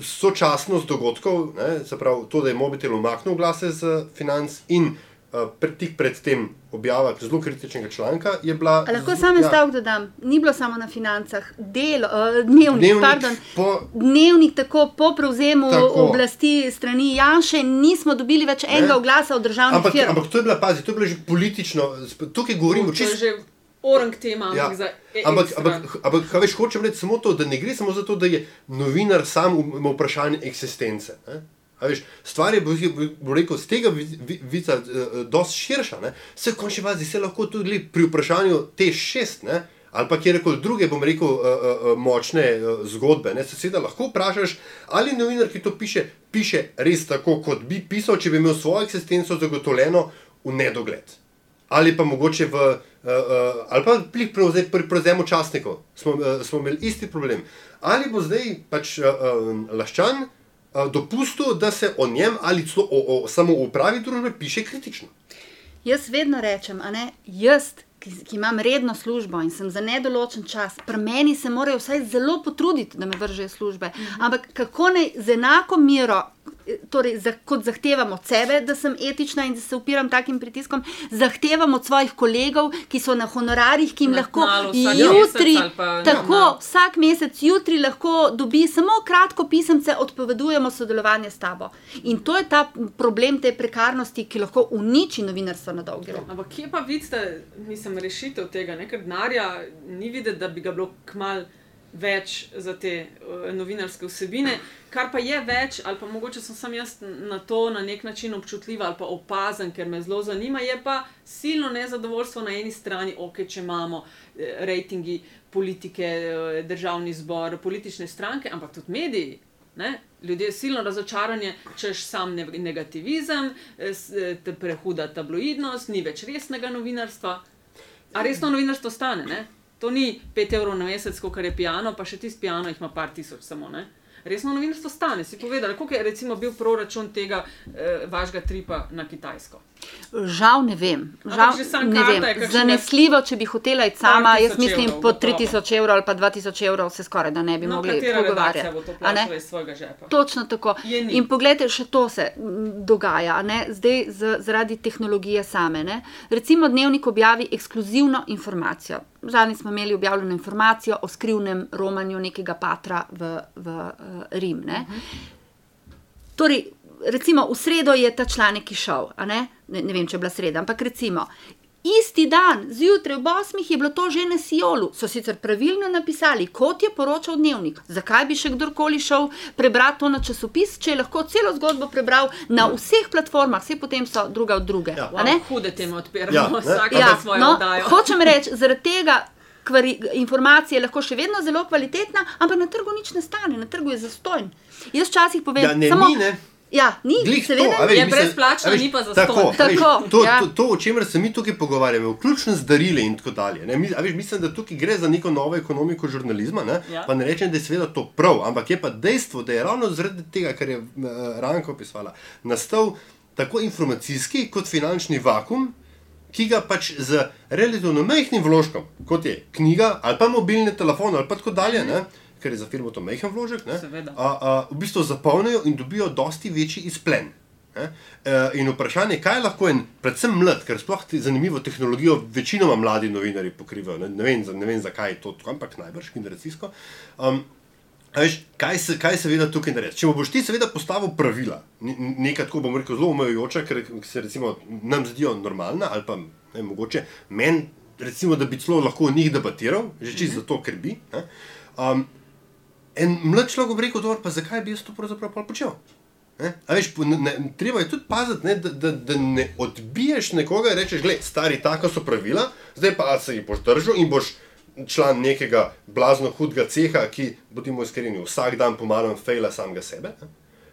sočasnost dogodkov, ne, se pravi to, da je mobitel umaknil glase z financ in uh, pred, tik pred tem objava zelo kritičnega članka, je bila. A lahko samo en ja. stavek dodam, ni bilo samo na financah, delo, uh, dnevnik, dnevnik, pardon, po, dnevnik tako po prevzemu tako. oblasti strani Janša, nismo dobili več enega oglasa od državnih ampak, ampak to je bila, pazi, to je bilo že politično, tukaj govorimo čisto orang tema. Ja. E ampak, ampak, ampak kaj veš, hočem reči samo to, da ne gre samo za to, da je novinar sam v vprašanju eksistence. Veš, stvar je, bo rekel, z tega vica uh, dosti širša. Ne? Se končni fazi se lahko tudi pri vprašanju te šest, ne? ali pa kjerkoli druge, bom rekel, uh, uh, močne uh, zgodbe. Ne? Se seveda lahko vprašaš, ali novinar, ki to piše, piše res tako, kot bi pisal, če bi imel svojo eksistenco zagotovljeno v nedogled. Ali pa mogoče v uh, uh, ali pa prevze, pri prevzemu časnikov, smo, uh, smo imeli isti problem. Ali bo zdaj pač uh, uh, laščan uh, dopustil, da se o njem ali celo o, o samo upravi družbe piše kritično? Jaz vedno rečem, ne, jaz, ki, ki imam redno službo in sem za nedoločen čas, pri meni se morajo vsaj zelo potruditi, da me vržejo službe. Mhm. Ampak kako naj z enako miro torej, za, kot zahtevam od sebe, da sem etična in da se upiram takim pritiskom, zahtevam od svojih kolegov, ki so na honorarjih, ki jim na lahko jutri, pa, tako ja, vsak mesec, jutri lahko dobi samo kratko pisemce, odpovedujemo sodelovanje s tabo. In to je ta problem te prekarnosti, ki lahko uniči novinarstvo na dolgi rok. Ampak kje pa vidite, mislim, rešitev tega, ker denarja ni videti, da bi ga bilo kmalu več za te uh, novinarske vsebine, kar pa je več, ali pa mogoče sem sam jaz na to na nek način občutljiva ali pa opazen, ker me zelo zanima, je pa silno nezadovoljstvo na eni strani, ok, če imamo eh, rejtingi politike, eh, državni zbor, politične stranke, ampak tudi mediji. Ne? Ljudje so silno razočarani, češ sam negativizem, eh, prehuda tabloidnost, ni več resnega novinarstva. A resno novinarstvo stane? Ne? To ni 5 evrov na mesec, kot je piano, pa še tisti piano jih ima par tisoč samo. Ne? resno novinarstvo stane. Si povedal, koliko je recimo bil proračun tega eh, vašega tripa na Kitajsko? Žal ne vem. Žal, ne vem. je Zanesljivo, če bi hotela iti sama, jaz mislim, evrov, po gotovo. 3000 evrov ali pa 2000 evrov se skoraj da ne bi No, mogli pogovarjati. to iz svojega žepa? Točno tako. Je. In poglejte, še to se dogaja, zdaj z, zaradi tehnologije same. Ne? Recimo, dnevnik objavi ekskluzivno informacijo. Zadnjič smo imeli objavljeno informacijo o skrivnem romanju nekega patra v, v uh, Rim. Ne? Torej, recimo v sredo je ta članek išel, ne? ne, ne vem, če je bila sreda, ampak recimo. Isti dan, zjutraj ob 8. je bilo to že na Sijolu, so sicer pravilno napisali, kot je poročal dnevnik. Zakaj bi še kdorkoli šel prebrati to na časopis, če je lahko celo zgodbo prebral na vseh platformah, vse potem so druga od druge. Ja. a ne? Wow, hude teme odpiramo, Ja, ja, vsak Ja, ja, svojo no, oddajo. hočem reči, zaradi tega. Kvari, informacija je lahko še vedno zelo kvalitetna, ampak na trgu nič ne stane, na trgu je zastojn. Jaz včasih povem, Ja, ne, samo, ni, ne. Ja, ni, Glih to, seveda ni. veš, Je brezplačno, ni pa zastonj. Tako, veš, Tako, to, ja. to, to, o čemer se mi tukaj pogovarjamo, vključno z darili in tako dalje. Ne, mi, a veš, mislim, da tukaj gre za neko novo ekonomiko žurnalizma. Ne, Ja. Pa ne rečem, da je seveda to prav, ampak je pa dejstvo, da je ravno zaradi tega, kar je uh, Ranko opisovala, nastal tako informacijski kot finančni vakum. Ki ga pač z relativno majhnim vložkom, kot je knjiga ali pa mobilni telefon ali pa tako dalje, ne, ker je za firmo to majhen vložek, ne, Seveda. a, a, v bistvu zapolnijo in dobijo dosti večji izplen. Ne? E, In vprašanje, kaj lahko en, predvsem mlad, ker sploh ti zanimivo tehnologijo večinoma mladi novinari pokrivajo, ne, ne, vem, ne vem zakaj je to ampak najbrž generacijsko. Um, veš, kaj, se, kaj seveda tukaj narediti? Če boš ti seveda postavil pravila, ne- nekaj tako bom rekel zelo omejujoča, ker se recimo nam zdijo normalna ali pa ne, mogoče meni, recimo, da bi celo lahko o njih debatiral, že čisto zato, ker bi. Ne? Um, En mlad človek bi rekel, dobro, pa zakaj bi jaz to pravzaprav počel? Veš, ne, ne, treba je tudi paziti, ne, da, da, da ne odbiješ nekoga in rečeš, gledaj, stari, taka so pravila, zdaj pa se jih boš držal in boš član nekega blazno hudega ceha, ki, bodimo iskreni, vsak dan pomalem fejla samega sebe, ne?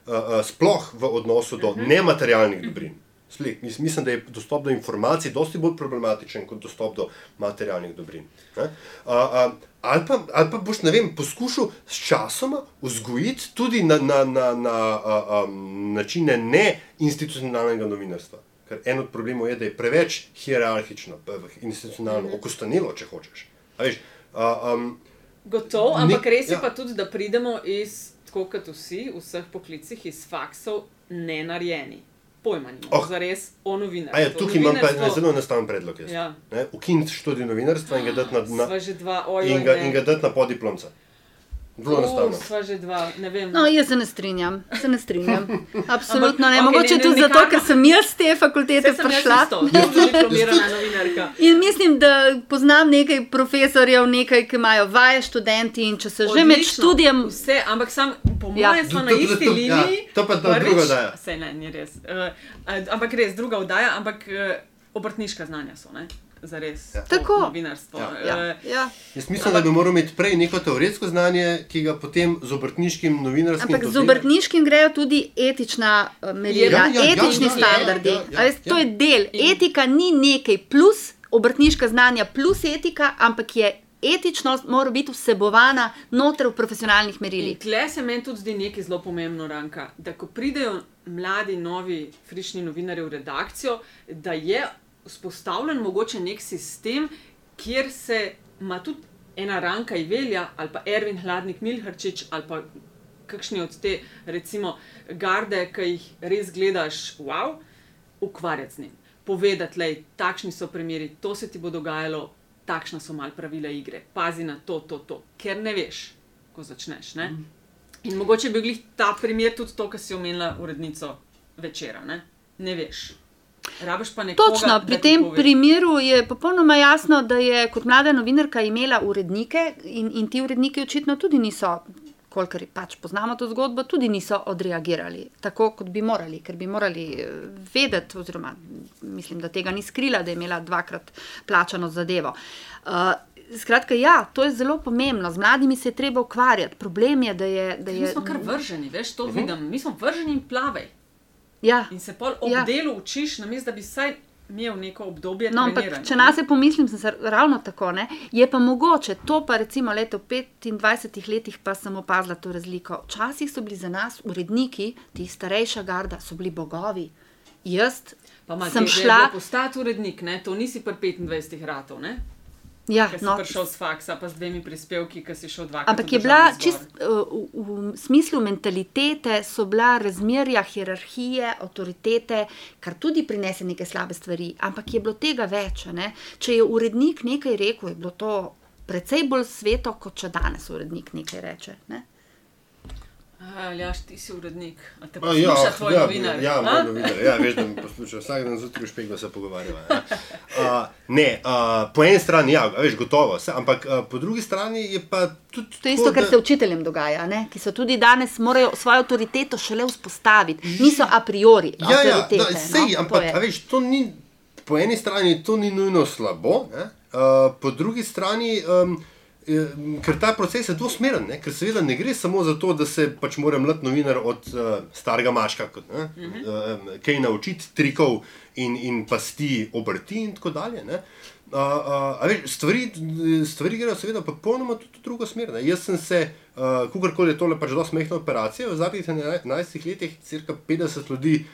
uh, uh, sploh v odnosu do nematerialnih dobrin. Sli, mis- mislim, da je dostop do informacij dosti bolj problematičen kot dostop do materialnih dobrin. ne. A, a, Ali pa, ali pa boš, ne vem, poskušal s časoma vzgojiti tudi na, na, na, na a, a, načine neinstitucionalnega novinarstva. Ker en od problemov je, da je preveč hierarhično, institucionalno, okostanilo, če hočeš. A veš, a, um, Gotovo, ampak Nek- res je ja. pa tudi, da pridemo iz, tako kot vsi, v vseh poklicih, iz faksov nenarejeni. Pojma nimamo, Oh. oh. za res o novinarstvu. ja, tukaj imam pa zelo enostaven predlog. jaz. Ja. Ukiniti študij novinarstva in ga dati na, na, ojoj, in ga, in ga dati na podiplomca. Zelo enostavno. Uh, sva že dva, ne vem. No, jaz se ne strinjam, se ne strinjam. [LAUGHS] Absolutno Ampak, ne. okej, Mogoče ne, tudi zato, nikakor- ker sem jaz z te fakultete prišla. [LAUGHS] In mislim, da poznam nekaj profesorjev, nekaj, ki imajo vaje študenti in če se že med Odlično, študijem. Vse, ampak sam, po Ja. mojem, smo To- na to- to- isti to- ja, liniji. to pa Prvič- druga oddaja. Saj ne, ni res. Uh, ampak res, druga oddaja, ampak uh, obrtniška znanja so, ne? Za res. Ja. Tako. Novinarstvo. Ja. Ja, Eh, ja. Jaz mislim, da bi moral imeti prej neko teoretsko znanje, ki ga potem z obrtniškim novinarskim. Ampak z obrtniškim grejo tudi etična eh, merila, Ja, ja, ja, etični ja, ja, standardi. ja, ja, A veste, To ja. je del. Etika ni nekaj plus, obrtniška znanja plus etika, ampak je etičnost mora biti vsebovana noter v profesionalnih In merilih. tle se meni tudi zdi nekaj zelo pomembno, Ranka, da ko pridejo mladi, novi, frišni novinarji v redakcijo, da je vzpostavljen mogoče nek sistem, kjer se ima tudi ena Ranka Ivelja ali pa Ervin Hladnik Milharčič ali pa kakšni od te, recimo, garde, ki jih res gledaš, wow, ukvarjati z njim. Povedati, da takšni so primeri, to se ti bo dogajalo, takšna so mal pravila igre, pazi na to, to, to, ker ne veš, ko začneš. Ne? In mogoče bi bil ta primer tudi to, kar si omenila urednico večera. Ne, ne veš. Rabiš pa nekoga. Točno, pri tem pove. primeru je popolnoma jasno, da je kot mlada novinarka imela urednike in, in ti uredniki očitno tudi niso, kolikor pač poznamo to zgodbo, tudi niso odreagirali tako, kot bi morali, ker bi morali eh, vedeti, oziroma mislim, da tega ni skrila, da je imela dvakrat plačano zadevo. Uh, Skratka, ja, to je zelo pomembno. Z mladimi se je treba ukvarjati. Problem je, da je. Da Mi je smo kar vrženi, veš, to Mhm. vidim. Mi smo vrženi in plavaj. Ja, In se pol ob Ja. delu učiš, namesto da bi vsaj imel neko obdobje. No, ampak, če nas je pomislim, sem se ravno tako. Ne? Je pa mogoče, to pa recimo leto v 25 letih, pa sem opazila to razliko. Včasih so bili za nas uredniki, ti starejša garda, so bili bogovi. Jaz Pa malo sem šla. postati urednik, ne? to nisi pri 25 ratov, ne? Ja, Ker si no, prišel s faksa, pa z dvemi prispevki, ki si šel dvakrat. Ampak je bila čist uh, v, v smislu mentalitete, so bila razmerja, hierarhije, avtoritete, kar tudi prinese neke slabe stvari, ampak je bilo tega več. Ne? Če je urednik nekaj rekel, je bilo to precej bolj sveto, kot če danes urednik nekaj reče. Ne? Aljaš, ti si urednik. A te A, posluša tvoj ja, novinar? Ja, a? moj novinar. Ja, veš, da me posluša vsak dan zjutraj v špegu se pogovarjava. Ja. Uh, ne, uh, po eni strani, ja, veš, gotovo, se, ampak uh, po drugi strani je pa tudi. To je isto, kar se učiteljem dogaja, ne? ki so tudi danes morajo svojo avtoriteto šele vzpostaviti. Niso a priori Ja, ja, da, sej, no, ampak to a veš, to ni, po eni strani to ni nujno slabo, ne? uh, po drugi strani, um, ker ta proces je dvosmeren, ne? ker seveda ne gre samo za to, da se pač mora mlad novinar od uh, starega maška kot, ne, uh -huh. uh, kaj naučiti, trikov in, in pasti obrti in tako dalje. Ne? Uh, uh, a veš, stvari, stvari grejo seveda popolnoma tudi v drugo smer. Ne? Jaz sem se, uh, kakorkoli je tole pač zelo smehna operacija, v zadnjih 11 letih cirka 50 ljudi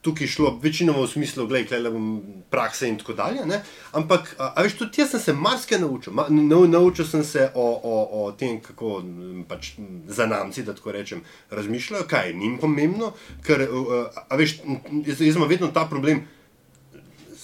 tukaj šlo, večinoma v smislu, da le bom prakse in tako dalje. Ne? Ampak, a, a veš, tudi jaz sem se marsikaj naučil. Ma, nau, naučil sem se o, o, o tem, kako pač zanamci, da tako rečem, razmišljajo, kaj je njim pomembno. Ker, a, a veš, jaz, jaz imam vedno ta problem,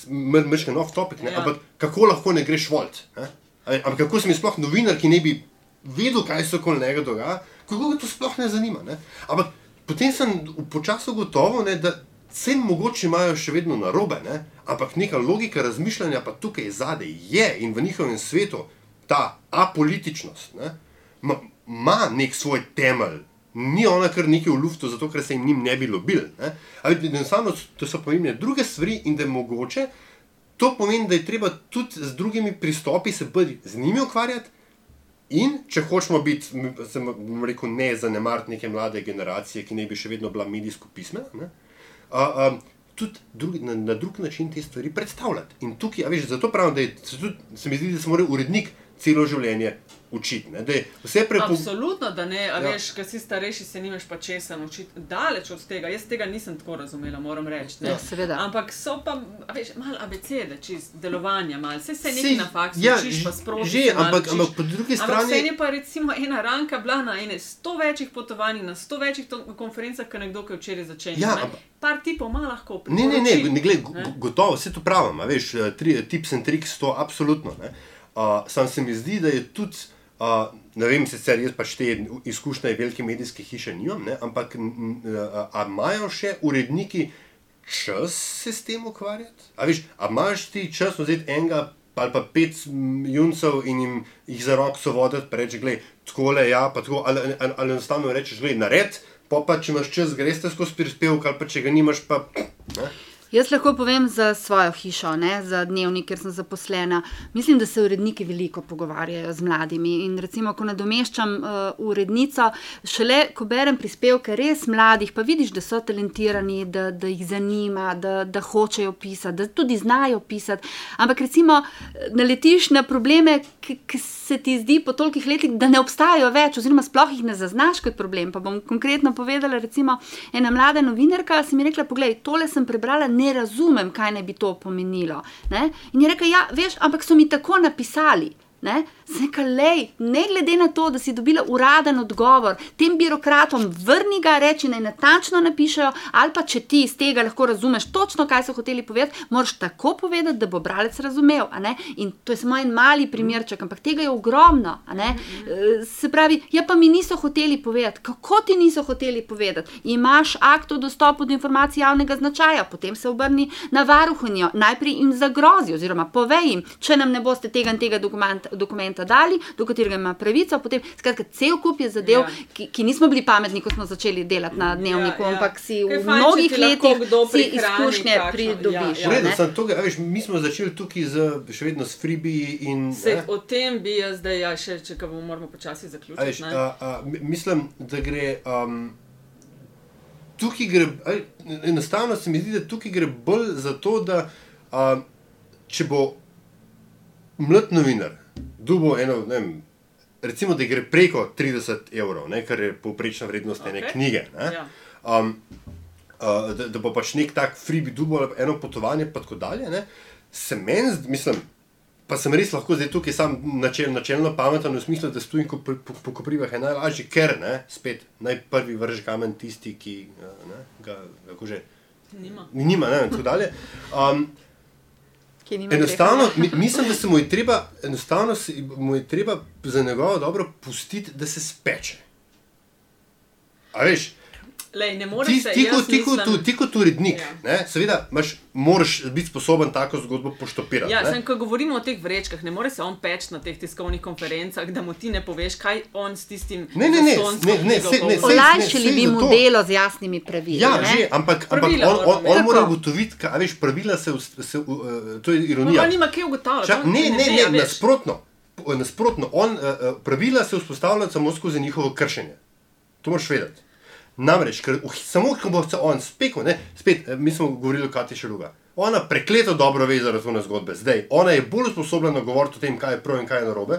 mrški nov topik, ne? Ja. ampak kako lahko ne greš volt? Ne? Ampak kako sem jaz sploh novinar, ki ne bi vedel, kaj se okoli njega dogaja, kako ga to sploh ne zanima. Ne? Ampak potem sem počasi ugotovil, ne, da vse mogoče imajo še vedno narobe, ne? ampak neka logika razmišljanja pa tukaj zadaj je in v njihovem svetu ta apolitičnost ne, ma- ima nek svoj temelj. Ni ona kar nekaj v luftu, zato ker se jim njim ne bi lobil. Ne? Ali enostavno to so pomembne druge stvari in da je mogoče. To pomeni, da je treba tudi z drugimi pristopi se bolj z njimi ukvarjati. In če hočemo biti, sem rekel, ne zanemariti neke mlade generacije, ki ne bi še vedno bila medijsko pismena, ne, a, a, tudi drugi, na, na drug način te stvari predstavljati. In tukaj, a veš, zato pravim, da je, se, tudi, se mi zdi, da se mora urednik celo življenje učiti. Ne, vse prepo... Absolutno, da ne, a Ja. veš, ker si starejši, se nimaš pa česa naučiti. Daleč od tega, jaz tega nisem tako razumela, moram reči. ne. Ja, seveda. Ampak so pa, a veš, malo abecede, čist delovanja, malo. Se Sej, nekaj na faksu, ja, učiš pa sprožiš. že, se ampak- ampak po drugi Ampak strani- vseeno je pa recimo ena ranka bila na ene sto večjih potovanjih, na sto večjih konferencah, kot nekdo, ki je včeraj začel. Ja, ne. ampak- Par tipov ima lahko. Ne, ne, ne, ne gled, ne. go- gotovo, vse to pravim, veš, eh, tri, tips in triks, to absolutno. Uh, sam se mi zdi, da je tudi, uh, ne vem, sicer jaz pač te izkušnje velike medijske hiše nimam, ne, ampak imajo še uredniki čas se s tem ukvarjati? A veš, a imaš ti čas vzeti enega ali pa pet juncev in jim jih za roko so voditi, pa reči, gledaj, tako le, ja, pa tako, ali, ali, ali enostavno rečeš, gledaj, nared, pa pa če imaš čas, greš skozi prispevek, ali pa če ga nimaš, pa. Ne? Jaz lahko povem za svojo hišo, ne, za dnevnik, ker sem zaposlena. Mislim, da se uredniki veliko pogovarjajo z mladimi. In recimo, ko nadomeščam uh, urednico, šele ko berem prispevke res mladih, pa vidiš, da so talentirani, da, da jih zanima, da, da hočejo pisati, da tudi znajo pisati. Ampak recimo naletiš na probleme, ki ki se ti zdi po tolikih letih, da ne obstajajo več, oziroma sploh jih ne zaznaš kot problem. Pa bom konkretno povedala, recimo, ena mlada novinarka si mi rekla: Poglej, tole sem prebrala, ne razumem, kaj naj bi to pomenilo. Ne? In je rekla: Ja, veš, ampak so mi tako napisali. Ne? Zeka, lej, ne glede na to, da si dobila uraden odgovor, tem birokratom vrni ga, reči naj natančno napišejo, ali pa če ti iz tega lahko razumeš točno, kaj so hoteli povedati, moraš tako povedati, da bo bralec razumel. In to je samo en mali primerček, ampak tega je ogromno. a ne. E, Se pravi, ja, pa mi niso hoteli povedati. Kako ti niso hoteli povedati? Imaš akt o dostopu do informacij javnega značaja, potem se obrni na varuhinjo, najprej jim zagrozi, oziroma povej jim, če nam ne boste tega in tega dokumenta, dokumenta dali, do katerega ima pravico. Potem, skratka, cel kup je zadev, Ja. ki, ki nismo bili pametni, ko smo začeli delati na dnevniku, Ja, ja. ampak si Kaj v fajn, mnogih letih si izkušnje kakšno- pridobiš. ja, ja. a ne. sem tukaj, a veš, mi smo začeli tukaj z, še vedno s freebiji in. Se, ne. o tem bi jaz zdaj, ja, še, če ga bomo moramo počasi A zaključiti. Veš, ne. a, a, mi- mislim, da gre. Um, tukaj gre, a, enostavno se mi zdi, da tukaj gre bolj za to, da um, če bo mlad novinar dubo eno, ne vem, recimo, da gre preko 30 evrov, ne, kar je povprečna vrednost okay. ene knjige. Ne, Ja. um, uh, da, da bo pač nek tak freebie dubo eno potovanje, pa tako dalje. Ne, se meni, mislim. Pa sem res lahko zdaj tukaj sam načel, načelno pameten v smislu, da stojim po, po, po koprivah je najlažje, ker ne, spet naj prvi vrž kamen tisti, ki ne, ga kako že Nima. nima, ne, in tako dalje. Um, Enostavno, mi, mislim, da se mu je treba, enostavno se mu je treba za njegovo dobro pustiti, da se speče. A veš, Lej, ne moreš ti, se ti, jaz kot, ti, kot, mislim- ti kot urednik, Ja. ne, seveda, imaš, moraš biti sposoben tako zgodbo poštopirati. Ja, ne. sem, ko govorimo o teh vrečkah, ne more se on peč na teh tiskovnih konferencah, da mu ti ne poveš, kaj on s tistim Ne, ne, ne, ne, ne, sej- ne, Olajšali bi mu delo z jasnimi pravili. Ja, ne? že, ampak, ampak Pravila on, on, moramo on imeti. mora ugotoviti, kaj veš, pravila se, se uh, to je No, ironija. pa nima kaj ugotavljati. Čak, on ne, ne, ne, veš. nasprotno. Nasprotno on, uh, pravila se vzpostavljajo samo skozi njihovo kršenje. To moraš vedeti. Namreč, ker uh, samo ko bo se on spekel, ne, spet, eh, mi smo govorili o Kati Šeluga. Ona prekleto dobro ve za razvojne zgodbe. Zdaj, ona je bolj sposobna govoriti o tem, kaj je prav in kaj je narobe,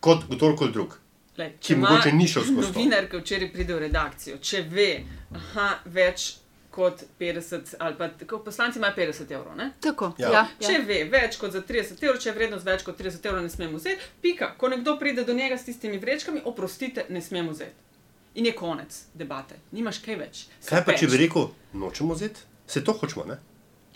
kot kdorkoli drug. Lej, ki mogoče ni šel skozi. Novinar, ki včeraj pride v redakcijo, če ve, aha, več kot 50, ali pa tako, poslanci imajo 50 evrov. Ne? Tako, Ja. ja. Če Ja. ve več kot za 30 evrov, če je vrednost več kot 30 evrov, ne smemo vzeti, pika. Ko nekdo pride do njega s tistimi vrečkami, oprostite, ne smemo vzeti. In je konec debate, nimaš kaj več. Se Kaj pa, če peč. bi rekel, nočemo vzeti? Se to hočemo, ne?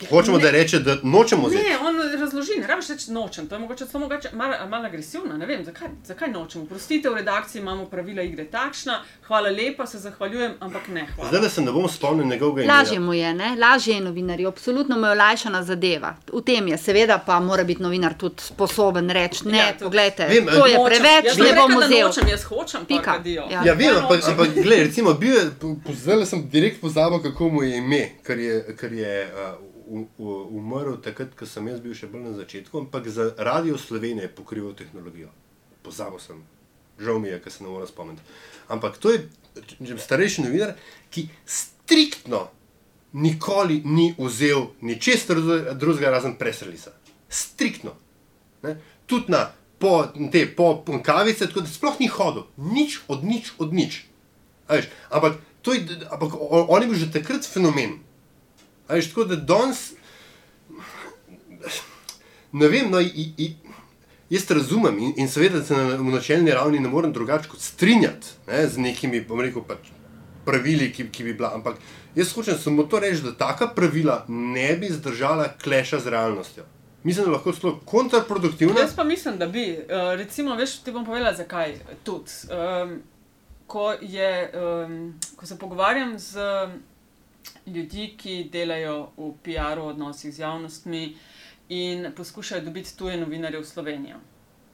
Hočemo, da reče, da nočemo vzeti. Ne, on razloži, ne rabiš reči nočem, to je mogoče samo mogoče malo, malo agresivno, ne vem, zakaj, zakaj nočemo. Prostite, v redakciji imamo pravila igre takšna, hvala lepa, se zahvaljujem, ampak ne hvala. Zdaj, da se ne bom spomnil njegovega imena. Lažje mu je, ne? lažje je novinarju, absolutno mu je olajšana zadeva. V tem je, seveda pa mora biti novinar tudi sposoben reči: ne, Ja, poglejte, Vem, to je Nočem. preveč, jaz ne bom da vzel. Nočem, jaz hočem, Pika. pa kadijo. Ja. Ja, vem, Ja, ampak, nočem. ampak gledaj, recimo, bil je, zdaj sem direkt pozabil, kako mu je ime, ker je, ker je uh, umrl takrat, ko sem jaz bil še bolj na začetku, ampak za Radio Slovenije je pokrival tehnologijo. Pozabil sem, žal mi je, ker se ne morem spomniti. Ampak to je starejši novinar, ki striktno nikoli ni vzel ničesar drugega razen presrelisa. Striktno. Tudi na po, te po kavice, tako da sploh ni hodil, nič od nič od nič. Veš, ampak, je, ampak on je bil že takrat fenomen. Veš, tako da danes, ne vem, no, i, i, jaz razumem in, in seveda se na, načelni ravni ne morem drugače kot strinjati ne, z nekimi, bom rekel, pač, pravili, ki, ki bi bila. Ampak jaz hočem samo to reči, da taka pravila ne bi zdržala kleša z realnostjo. Mislim, da lahko celo kontraproduktivna. Jaz pa mislim, da bi. Uh, recimo, veš, ti bom povedala, zakaj. Tudi, um, ko, je, um, ko se pogovarjam z ljudmi, ki delajo v PR-u, odnosih z javnostmi in poskušajo dobiti tuje novinarje v Slovenijo.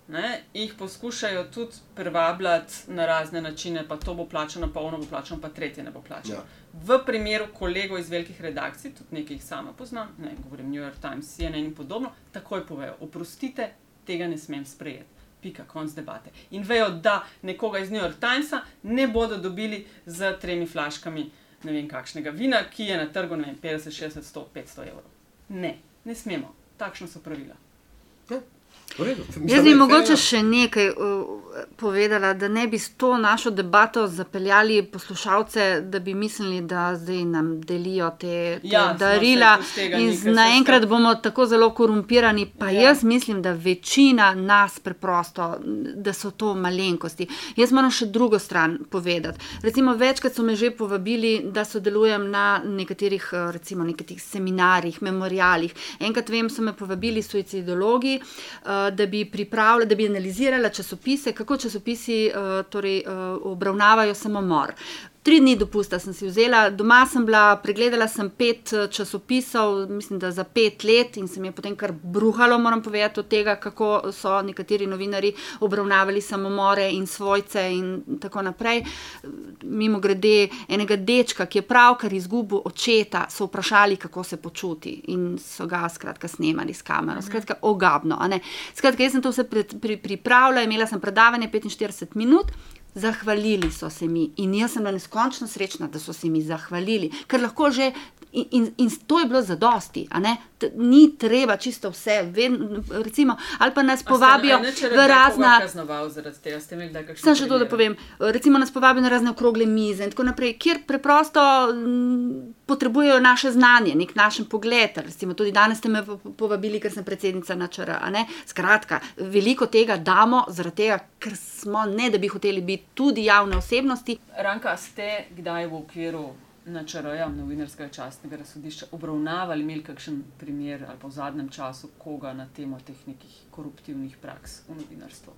Ne, jih poskušajo tudi privabljati na razne načine, pa to bo plačano, pa ono bo plačano, pa tretje ne bo plačano. Ja. V primeru kolegov iz velikih redakcij, tudi nekaj jih sama poznam, ne govorim New York Times, CNN in podobno, takoj povejo: oprostite, tega ne smem sprejeti. Pika, konc debate. In vejo, da nekoga iz New York Timesa ne bodo dobili z tremi flaškami ne vem kakšnega vina, ki je na trgu vem, 50, 60, 100, 500 evrov. Ne, ne smemo. Takšna so pravila. V redu. Jaz bi mogoče še nekaj uh, povedala, da ne bi s to našo debato zapeljali poslušalce, da bi mislili, da zdaj nam delijo te, te Ja, darila in naenkrat bomo tako zelo korumpirani. Pa Ja. ja. jaz mislim, da večina nas preprosto, da so to malenkosti. Jaz moram še drugo stran povedati. Recimo, večkrat so me že povabili, da sodelujem na nekaterih, eh, recimo, nekaterih seminarjih, memorialih. Enkrat vem, so me povabili suicidologi, eh, da bi pripravila, da bi analizirala časopise, kako časopisi eh, torej, eh, obravnavajo samomor. Tri dni dopusta sem si vzela, doma sem bila, pregledala sem pet eh, časopisov, mislim, da za pet let in se mi je potem kar bruhalo, moram povedati, od tega, kako so nekateri novinari obravnavali samomore in svojce in tako naprej. Mimo grede, enega dečka, ki je pravkar izgubil očeta, so vprašali, kako se počuti in so ga skratka snemali s kamero. Skratka, ogabno. Skratka, jaz sem to vse pred, pri, pripravila, imela sem predavanje 45 minut. Zahvalili so se mi in jaz sem bila neskončno srečna, da so se mi zahvalili, ker lahko že In, in, in to je bilo zadosti, a ne? T- ni treba čisto vse, ven, recimo, ali pa nas povabijo v razna. tega, ste Sam še to, da povem. Recimo nas povabijo na razne okrogle mize in tako naprej, kjer preprosto mm, potrebujejo naše znanje, nek naš pogled. Recimo, tudi danes ste me po- po- povabili, ker sem predsednica načr. Skratka, veliko tega damo, zaradi tega, ker smo, ne da bi hoteli biti tudi javne osebnosti. Ranka, ste kdaj v okviru načrja novinarskega častnega razsodišča obravnavali, imeli kakšen primer ali pa v zadnjem času koga na temo teh nekih koruptivnih praks v novinarstvu?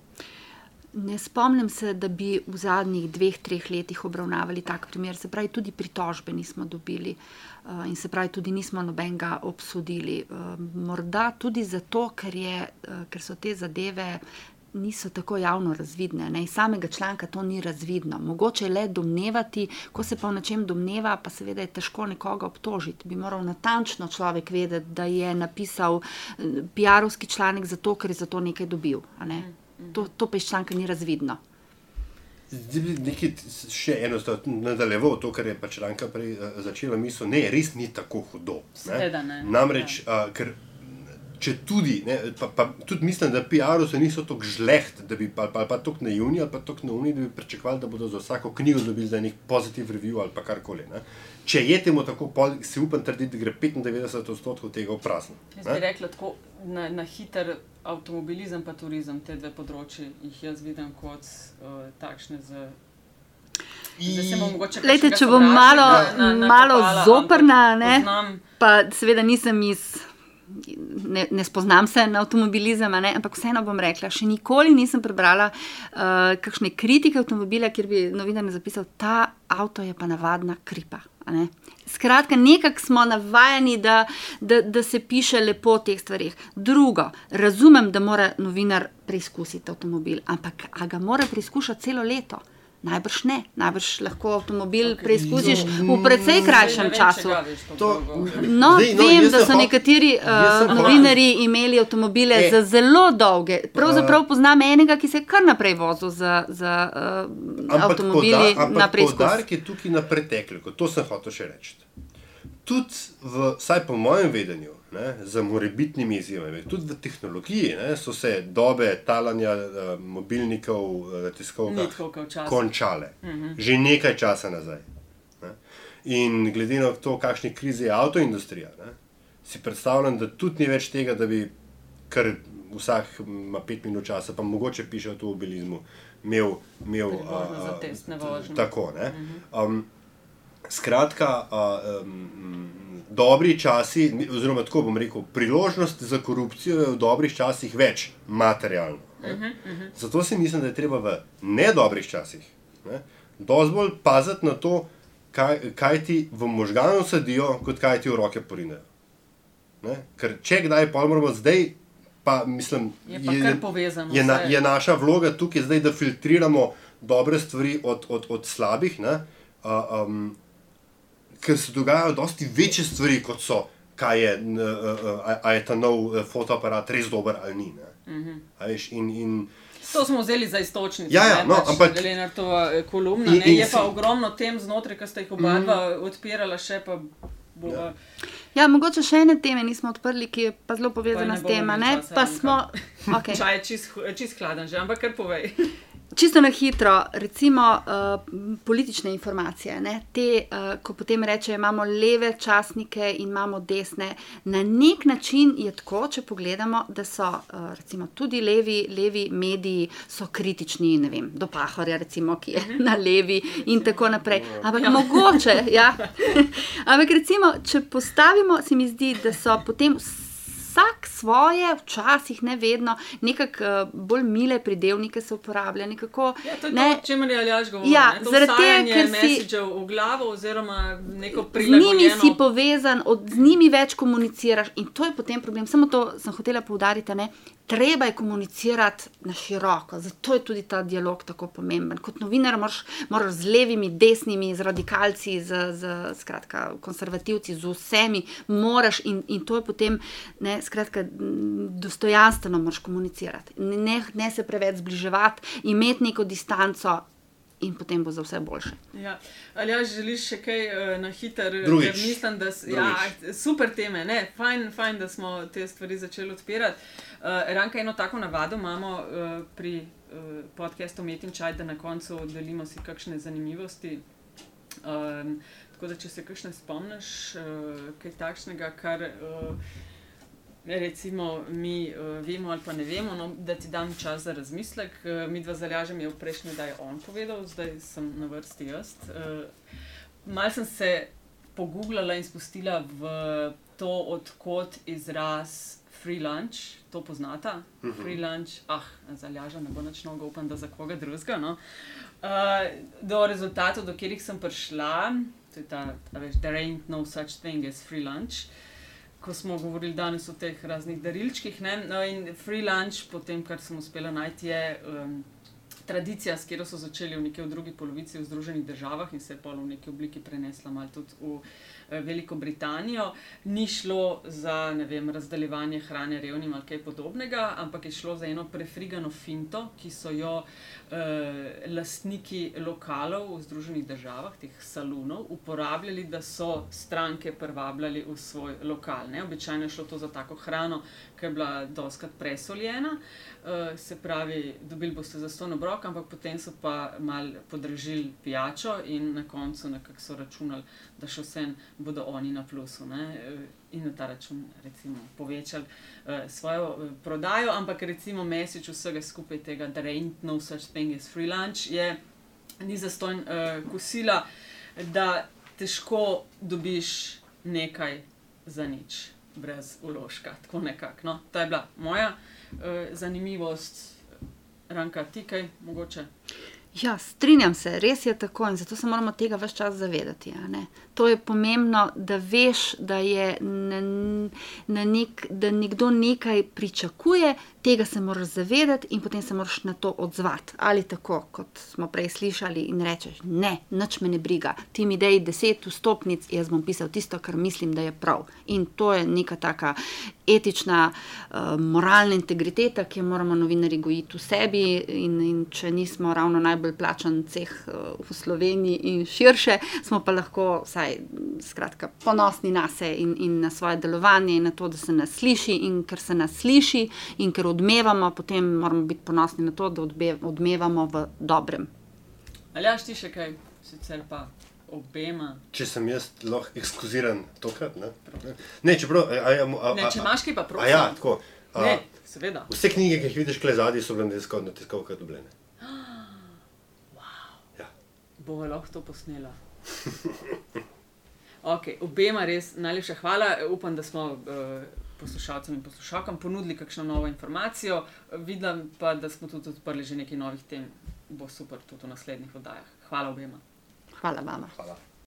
Ne spomnim se, da bi v zadnjih dveh, treh letih obravnavali tak primer. Se pravi, tudi pritožbe nismo dobili uh, in se pravi, tudi nismo nobenega obsodili. Uh, morda tudi zato, ker, je, uh, ker so te zadeve. Niso tako javno razvidne, ne? iz samega članka to ni razvidno. Mogoče le domnevati, ko se pa o nečem domneva, pa seveda je težko nekoga obtožiti. Bi moral natančno človek vedeti, da je napisal eh, PR-ovski članek zato, ker je za to nekaj dobil. a Ne? To, to pa iz članka ni razvidno. Zdaj bi nekaj še enostavno nadaljeval to, kar je pač Ranka prej uh, začela misel. Ne, res ni tako hudo. Seveda ne. Namreč, uh, ker če tudi, ne, pa, pa tudi mislim, da PR-ovci niso tako žleht, da bi pa, pa, pa tako naivni ali pa tako neumni, da bi pričakovali, da bodo za vsako knjigo dobili za nek pozitiv review ali pa karkoli. Ne. Če je temu tako, pol, si upam trditi, da gre 95 odstotkov tega v prazno. Jaz ne. bi rekla tako na, na hiter avtomobilizem, pa turizem, te dve področji jih jaz vidim kot uh, takšne z. Lejte, če bom malo, sovražnika malo nakopala, zoprna, ne, poznam- pa seveda nisem iz. Ne, ne spoznam se na avtomobilizem, ne, ampak vseeno bom rekla, še nikoli nisem prebrala uh, kakšne kritike avtomobila, kjer bi novinar zapisal, ta avto je pa navadna kripa. ne. Skratka, nekako smo navajeni, da, da, da se piše lepo o teh stvarih. Drugo, razumem, da mora novinar preizkusiti avtomobil, ampak ga mora preizkušati celo leto? Najbrž ne, najbrž lahko avtomobil okay. preizkusiš v precej krajšem Zdaj ne vem, času. to To-. No, Zdaj, no, vem, da so nekateri uh, hotel- novinari imeli avtomobile E. za zelo dolge. Pravzaprav poznam enega, ki se je kar naprej vozil z, uh, avtomobili poda- na preizkus. poudarek je tukaj na pretekliku, to sem hotel še reči. Tudi, v, vsaj po mojem vedenju, ne, za morebitnimi izjemami, tudi v tehnologiji ne, so se dobe talanja uh, mobilnikov uh, na Ni tiskovkah tako kot včasih. končale, že nekaj časa nazaj. Ne. In glede na to, kakšne krize je avtoindustrija, ne, si predstavljam, da tudi ni več tega, da bi kar vsak ima pet minut časa, pa mogoče piše o avtomobilizmu, imel. imel Priložnost za testne vožnje. Tako. Ne. Um, skratka, uh, um, dobri časi, oziroma tako bom rekel, priložnost za korupcijo je v dobrih časih več materialno. ne. Zato si mislim, da je treba v nedobrih časih dosti bolj paziti na to, kaj, kaj ti v možganu sedijo, kot kaj ti v roke porinejo. Ne? Ker če kdaj, pa moramo zdaj, pa mislim, Je pa kar povezano Je, na, je naša vloga tukaj zdaj, da filtriramo dobre stvari od, od, od slabih. Ne? Uh, um, ker se dogajajo dosti večje stvari, kot so, kaj je, n, uh, uh, a, a je ta nov fotoaparat res dober ali ni. Uh Mhm. -huh. veš, in, in, To smo vzeli za istočnico. Ja, ja, ne, no, pač ampak- Lenartova kolumna. In- ne, in je si- pa ogromno tem znotraj, ki ste jih oba dva odpirala, še pa bova. Ja. Ja, mogoče še ene teme nismo odprli, ki je pa zelo povezana ne s bomo tem. a imeli ne? časa, Pa smo. Okay. Čaj je čist, čist hladen že, ampak kar povej. [LAUGHS] Čisto na hitro, recimo uh, politične informacije. Ne? Te, uh, ko potem rečejo, imamo leve časnike in imamo desne, na nek način je tako, če pogledamo, da so uh, recimo, tudi levi, levi mediji so kritični ne vem, do Pahorja, recimo, ki je na levi in tako naprej. Ampak ja. mogoče, ja. [LAUGHS] Ampak recimo, če postavimo, se mi zdi, da so potem. Vsak svoje, včasih ne vedno, nekako uh, bolj mile pridevnike se uporablja. Nekako, Ja, to je ne, to, o čemer je Aljaš govoril. Ja, zaradi tega, ker si- v glavo oziroma neko Z njimi si povezan, od, z njimi več komuniciraš in to je potem problem. Samo to sem hotela poudariti. Ne? Treba je komunicirati na široko, zato je tudi ta dialog tako pomemben. Kot novinar moraš, moraš z levimi, desnimi, z radikalci, z, z skratka, konservativci, z vsemi, moraš in, in to je potem, ne, skratka, dostojanstveno moraš komunicirati. Ne, ne se preveč zbliževati, imeti neko distanco, in potem bo za vse boljše. Ja. Ali ja, želiš še kaj uh, na hiter? Drugič. ker Mislim, da s, ja, super teme, ne? Fajn, fajn, da smo te stvari začeli odpirati. Uh, Ranka, eno tako navado imamo uh, pri uh, podkastu Met in Čaj, da na koncu delimo si kakšne zanimivosti. Um, tako da, če se kakšne spomniš, uh, kaj takšnega, kar. Uh, Recimo, mi uh, vemo ali pa ne vemo, no, da ti dam čas za razmislek. Uh, mi dva zalažem je v prejšnji, da je on povedal, zdaj sem na vrsti jaz. Uh, Mal sem se pogooglala in spustila v to, odkot izraz free lunch, to poznata. Uh -huh. Free lunch, ah, zalažem, ne bo nič nogo, upam, da za koga drugega. No. Uh, do rezultatov, do katerih sem prišla, to je ta, a veš, there ain't no such thing as free lunch ko smo govorili danes o teh raznih darilčkih. Ne? No, in free lunch, potem, kar sem uspela najti, je um, tradicija, s katero so začeli v neki drugi polovici v Združenih državah in se je pa v neki obliki prenesla malo tudi v Veliko Britanijo. Ni šlo za vem, razdeljevanje hrane revnim ali kaj podobnega, ampak je šlo za eno prefrigano finto, ki so jo eh, lastniki lokalov v Združenih državah, teh salonov, uporabljali, da so stranke privabljali v svoj lokal. Ne? Običajno je šlo to za tako hrano, ki je bila doskrat presoljena. Uh, se pravi, dobili boste za ston obrok, ampak potem so pa mal podražili pijačo in na koncu nekako so računali, da še vsem bodo oni na plusu. Ne? In na ta račun recimo, povečali uh, svojo prodajo, ampak recimo mesič vsega skupaj tega, da ain't no such thing as free lunch, je ni zastojn uh, kosila, da težko dobiš nekaj za nič, brez uložka. Tako nekako. No? To je bila moja uh, zanimivost, ranka ti kaj mogoče. Ja, strinjam se, res je tako in zato se moramo tega vse čas zavedati. To je pomembno, da veš, da, je na, na nek, da nekdo nekaj pričakuje, tega se moraš zavedati in potem se moraš na to odzvati. Ali tako, kot smo prej slišali, in rečeš: Ne, nič me ne briga, ti mi dej deset vstopnic, jaz bom pisal tisto, kar mislim, da je prav. In to je neka taka etična, uh, moralna integriteta, ki jo moramo novinari gojiti v sebi. In, in če nismo ravno najbolj plačan ceh uh, v Sloveniji in širše, smo pa lahko vsaj skratka, ponosni na sebe in, in na svoje delovanje, in na to, da se nas sliši. In ker se nas sliši in ker odmevamo, potem moramo biti ponosni na to, da odbe, odmevamo v dobrem. Ali ja, ti še kaj, sicer pa obema. Če sem jaz lahko ekskluziran tokrat. Ne, ne čeprav. A, a, a, Ne, če imaš kaj, pa prosim. A ja, tako. A, Ne, seveda. Vse knjige, ki jih vidiš tukaj zadaj, so bile na tiskovkah dobljene. [GASPS] Ja. Bomo lahko to posnela. [LAUGHS] Okay, obema res najlepša hvala. Upam, da smo uh, poslušalcem in poslušalkam ponudili kakšno novo informacijo. Vidim pa, da smo tudi odprli že nekaj novih tem, bo super tudi v naslednjih oddajah. Hvala obema. Hvala vama. Hvala.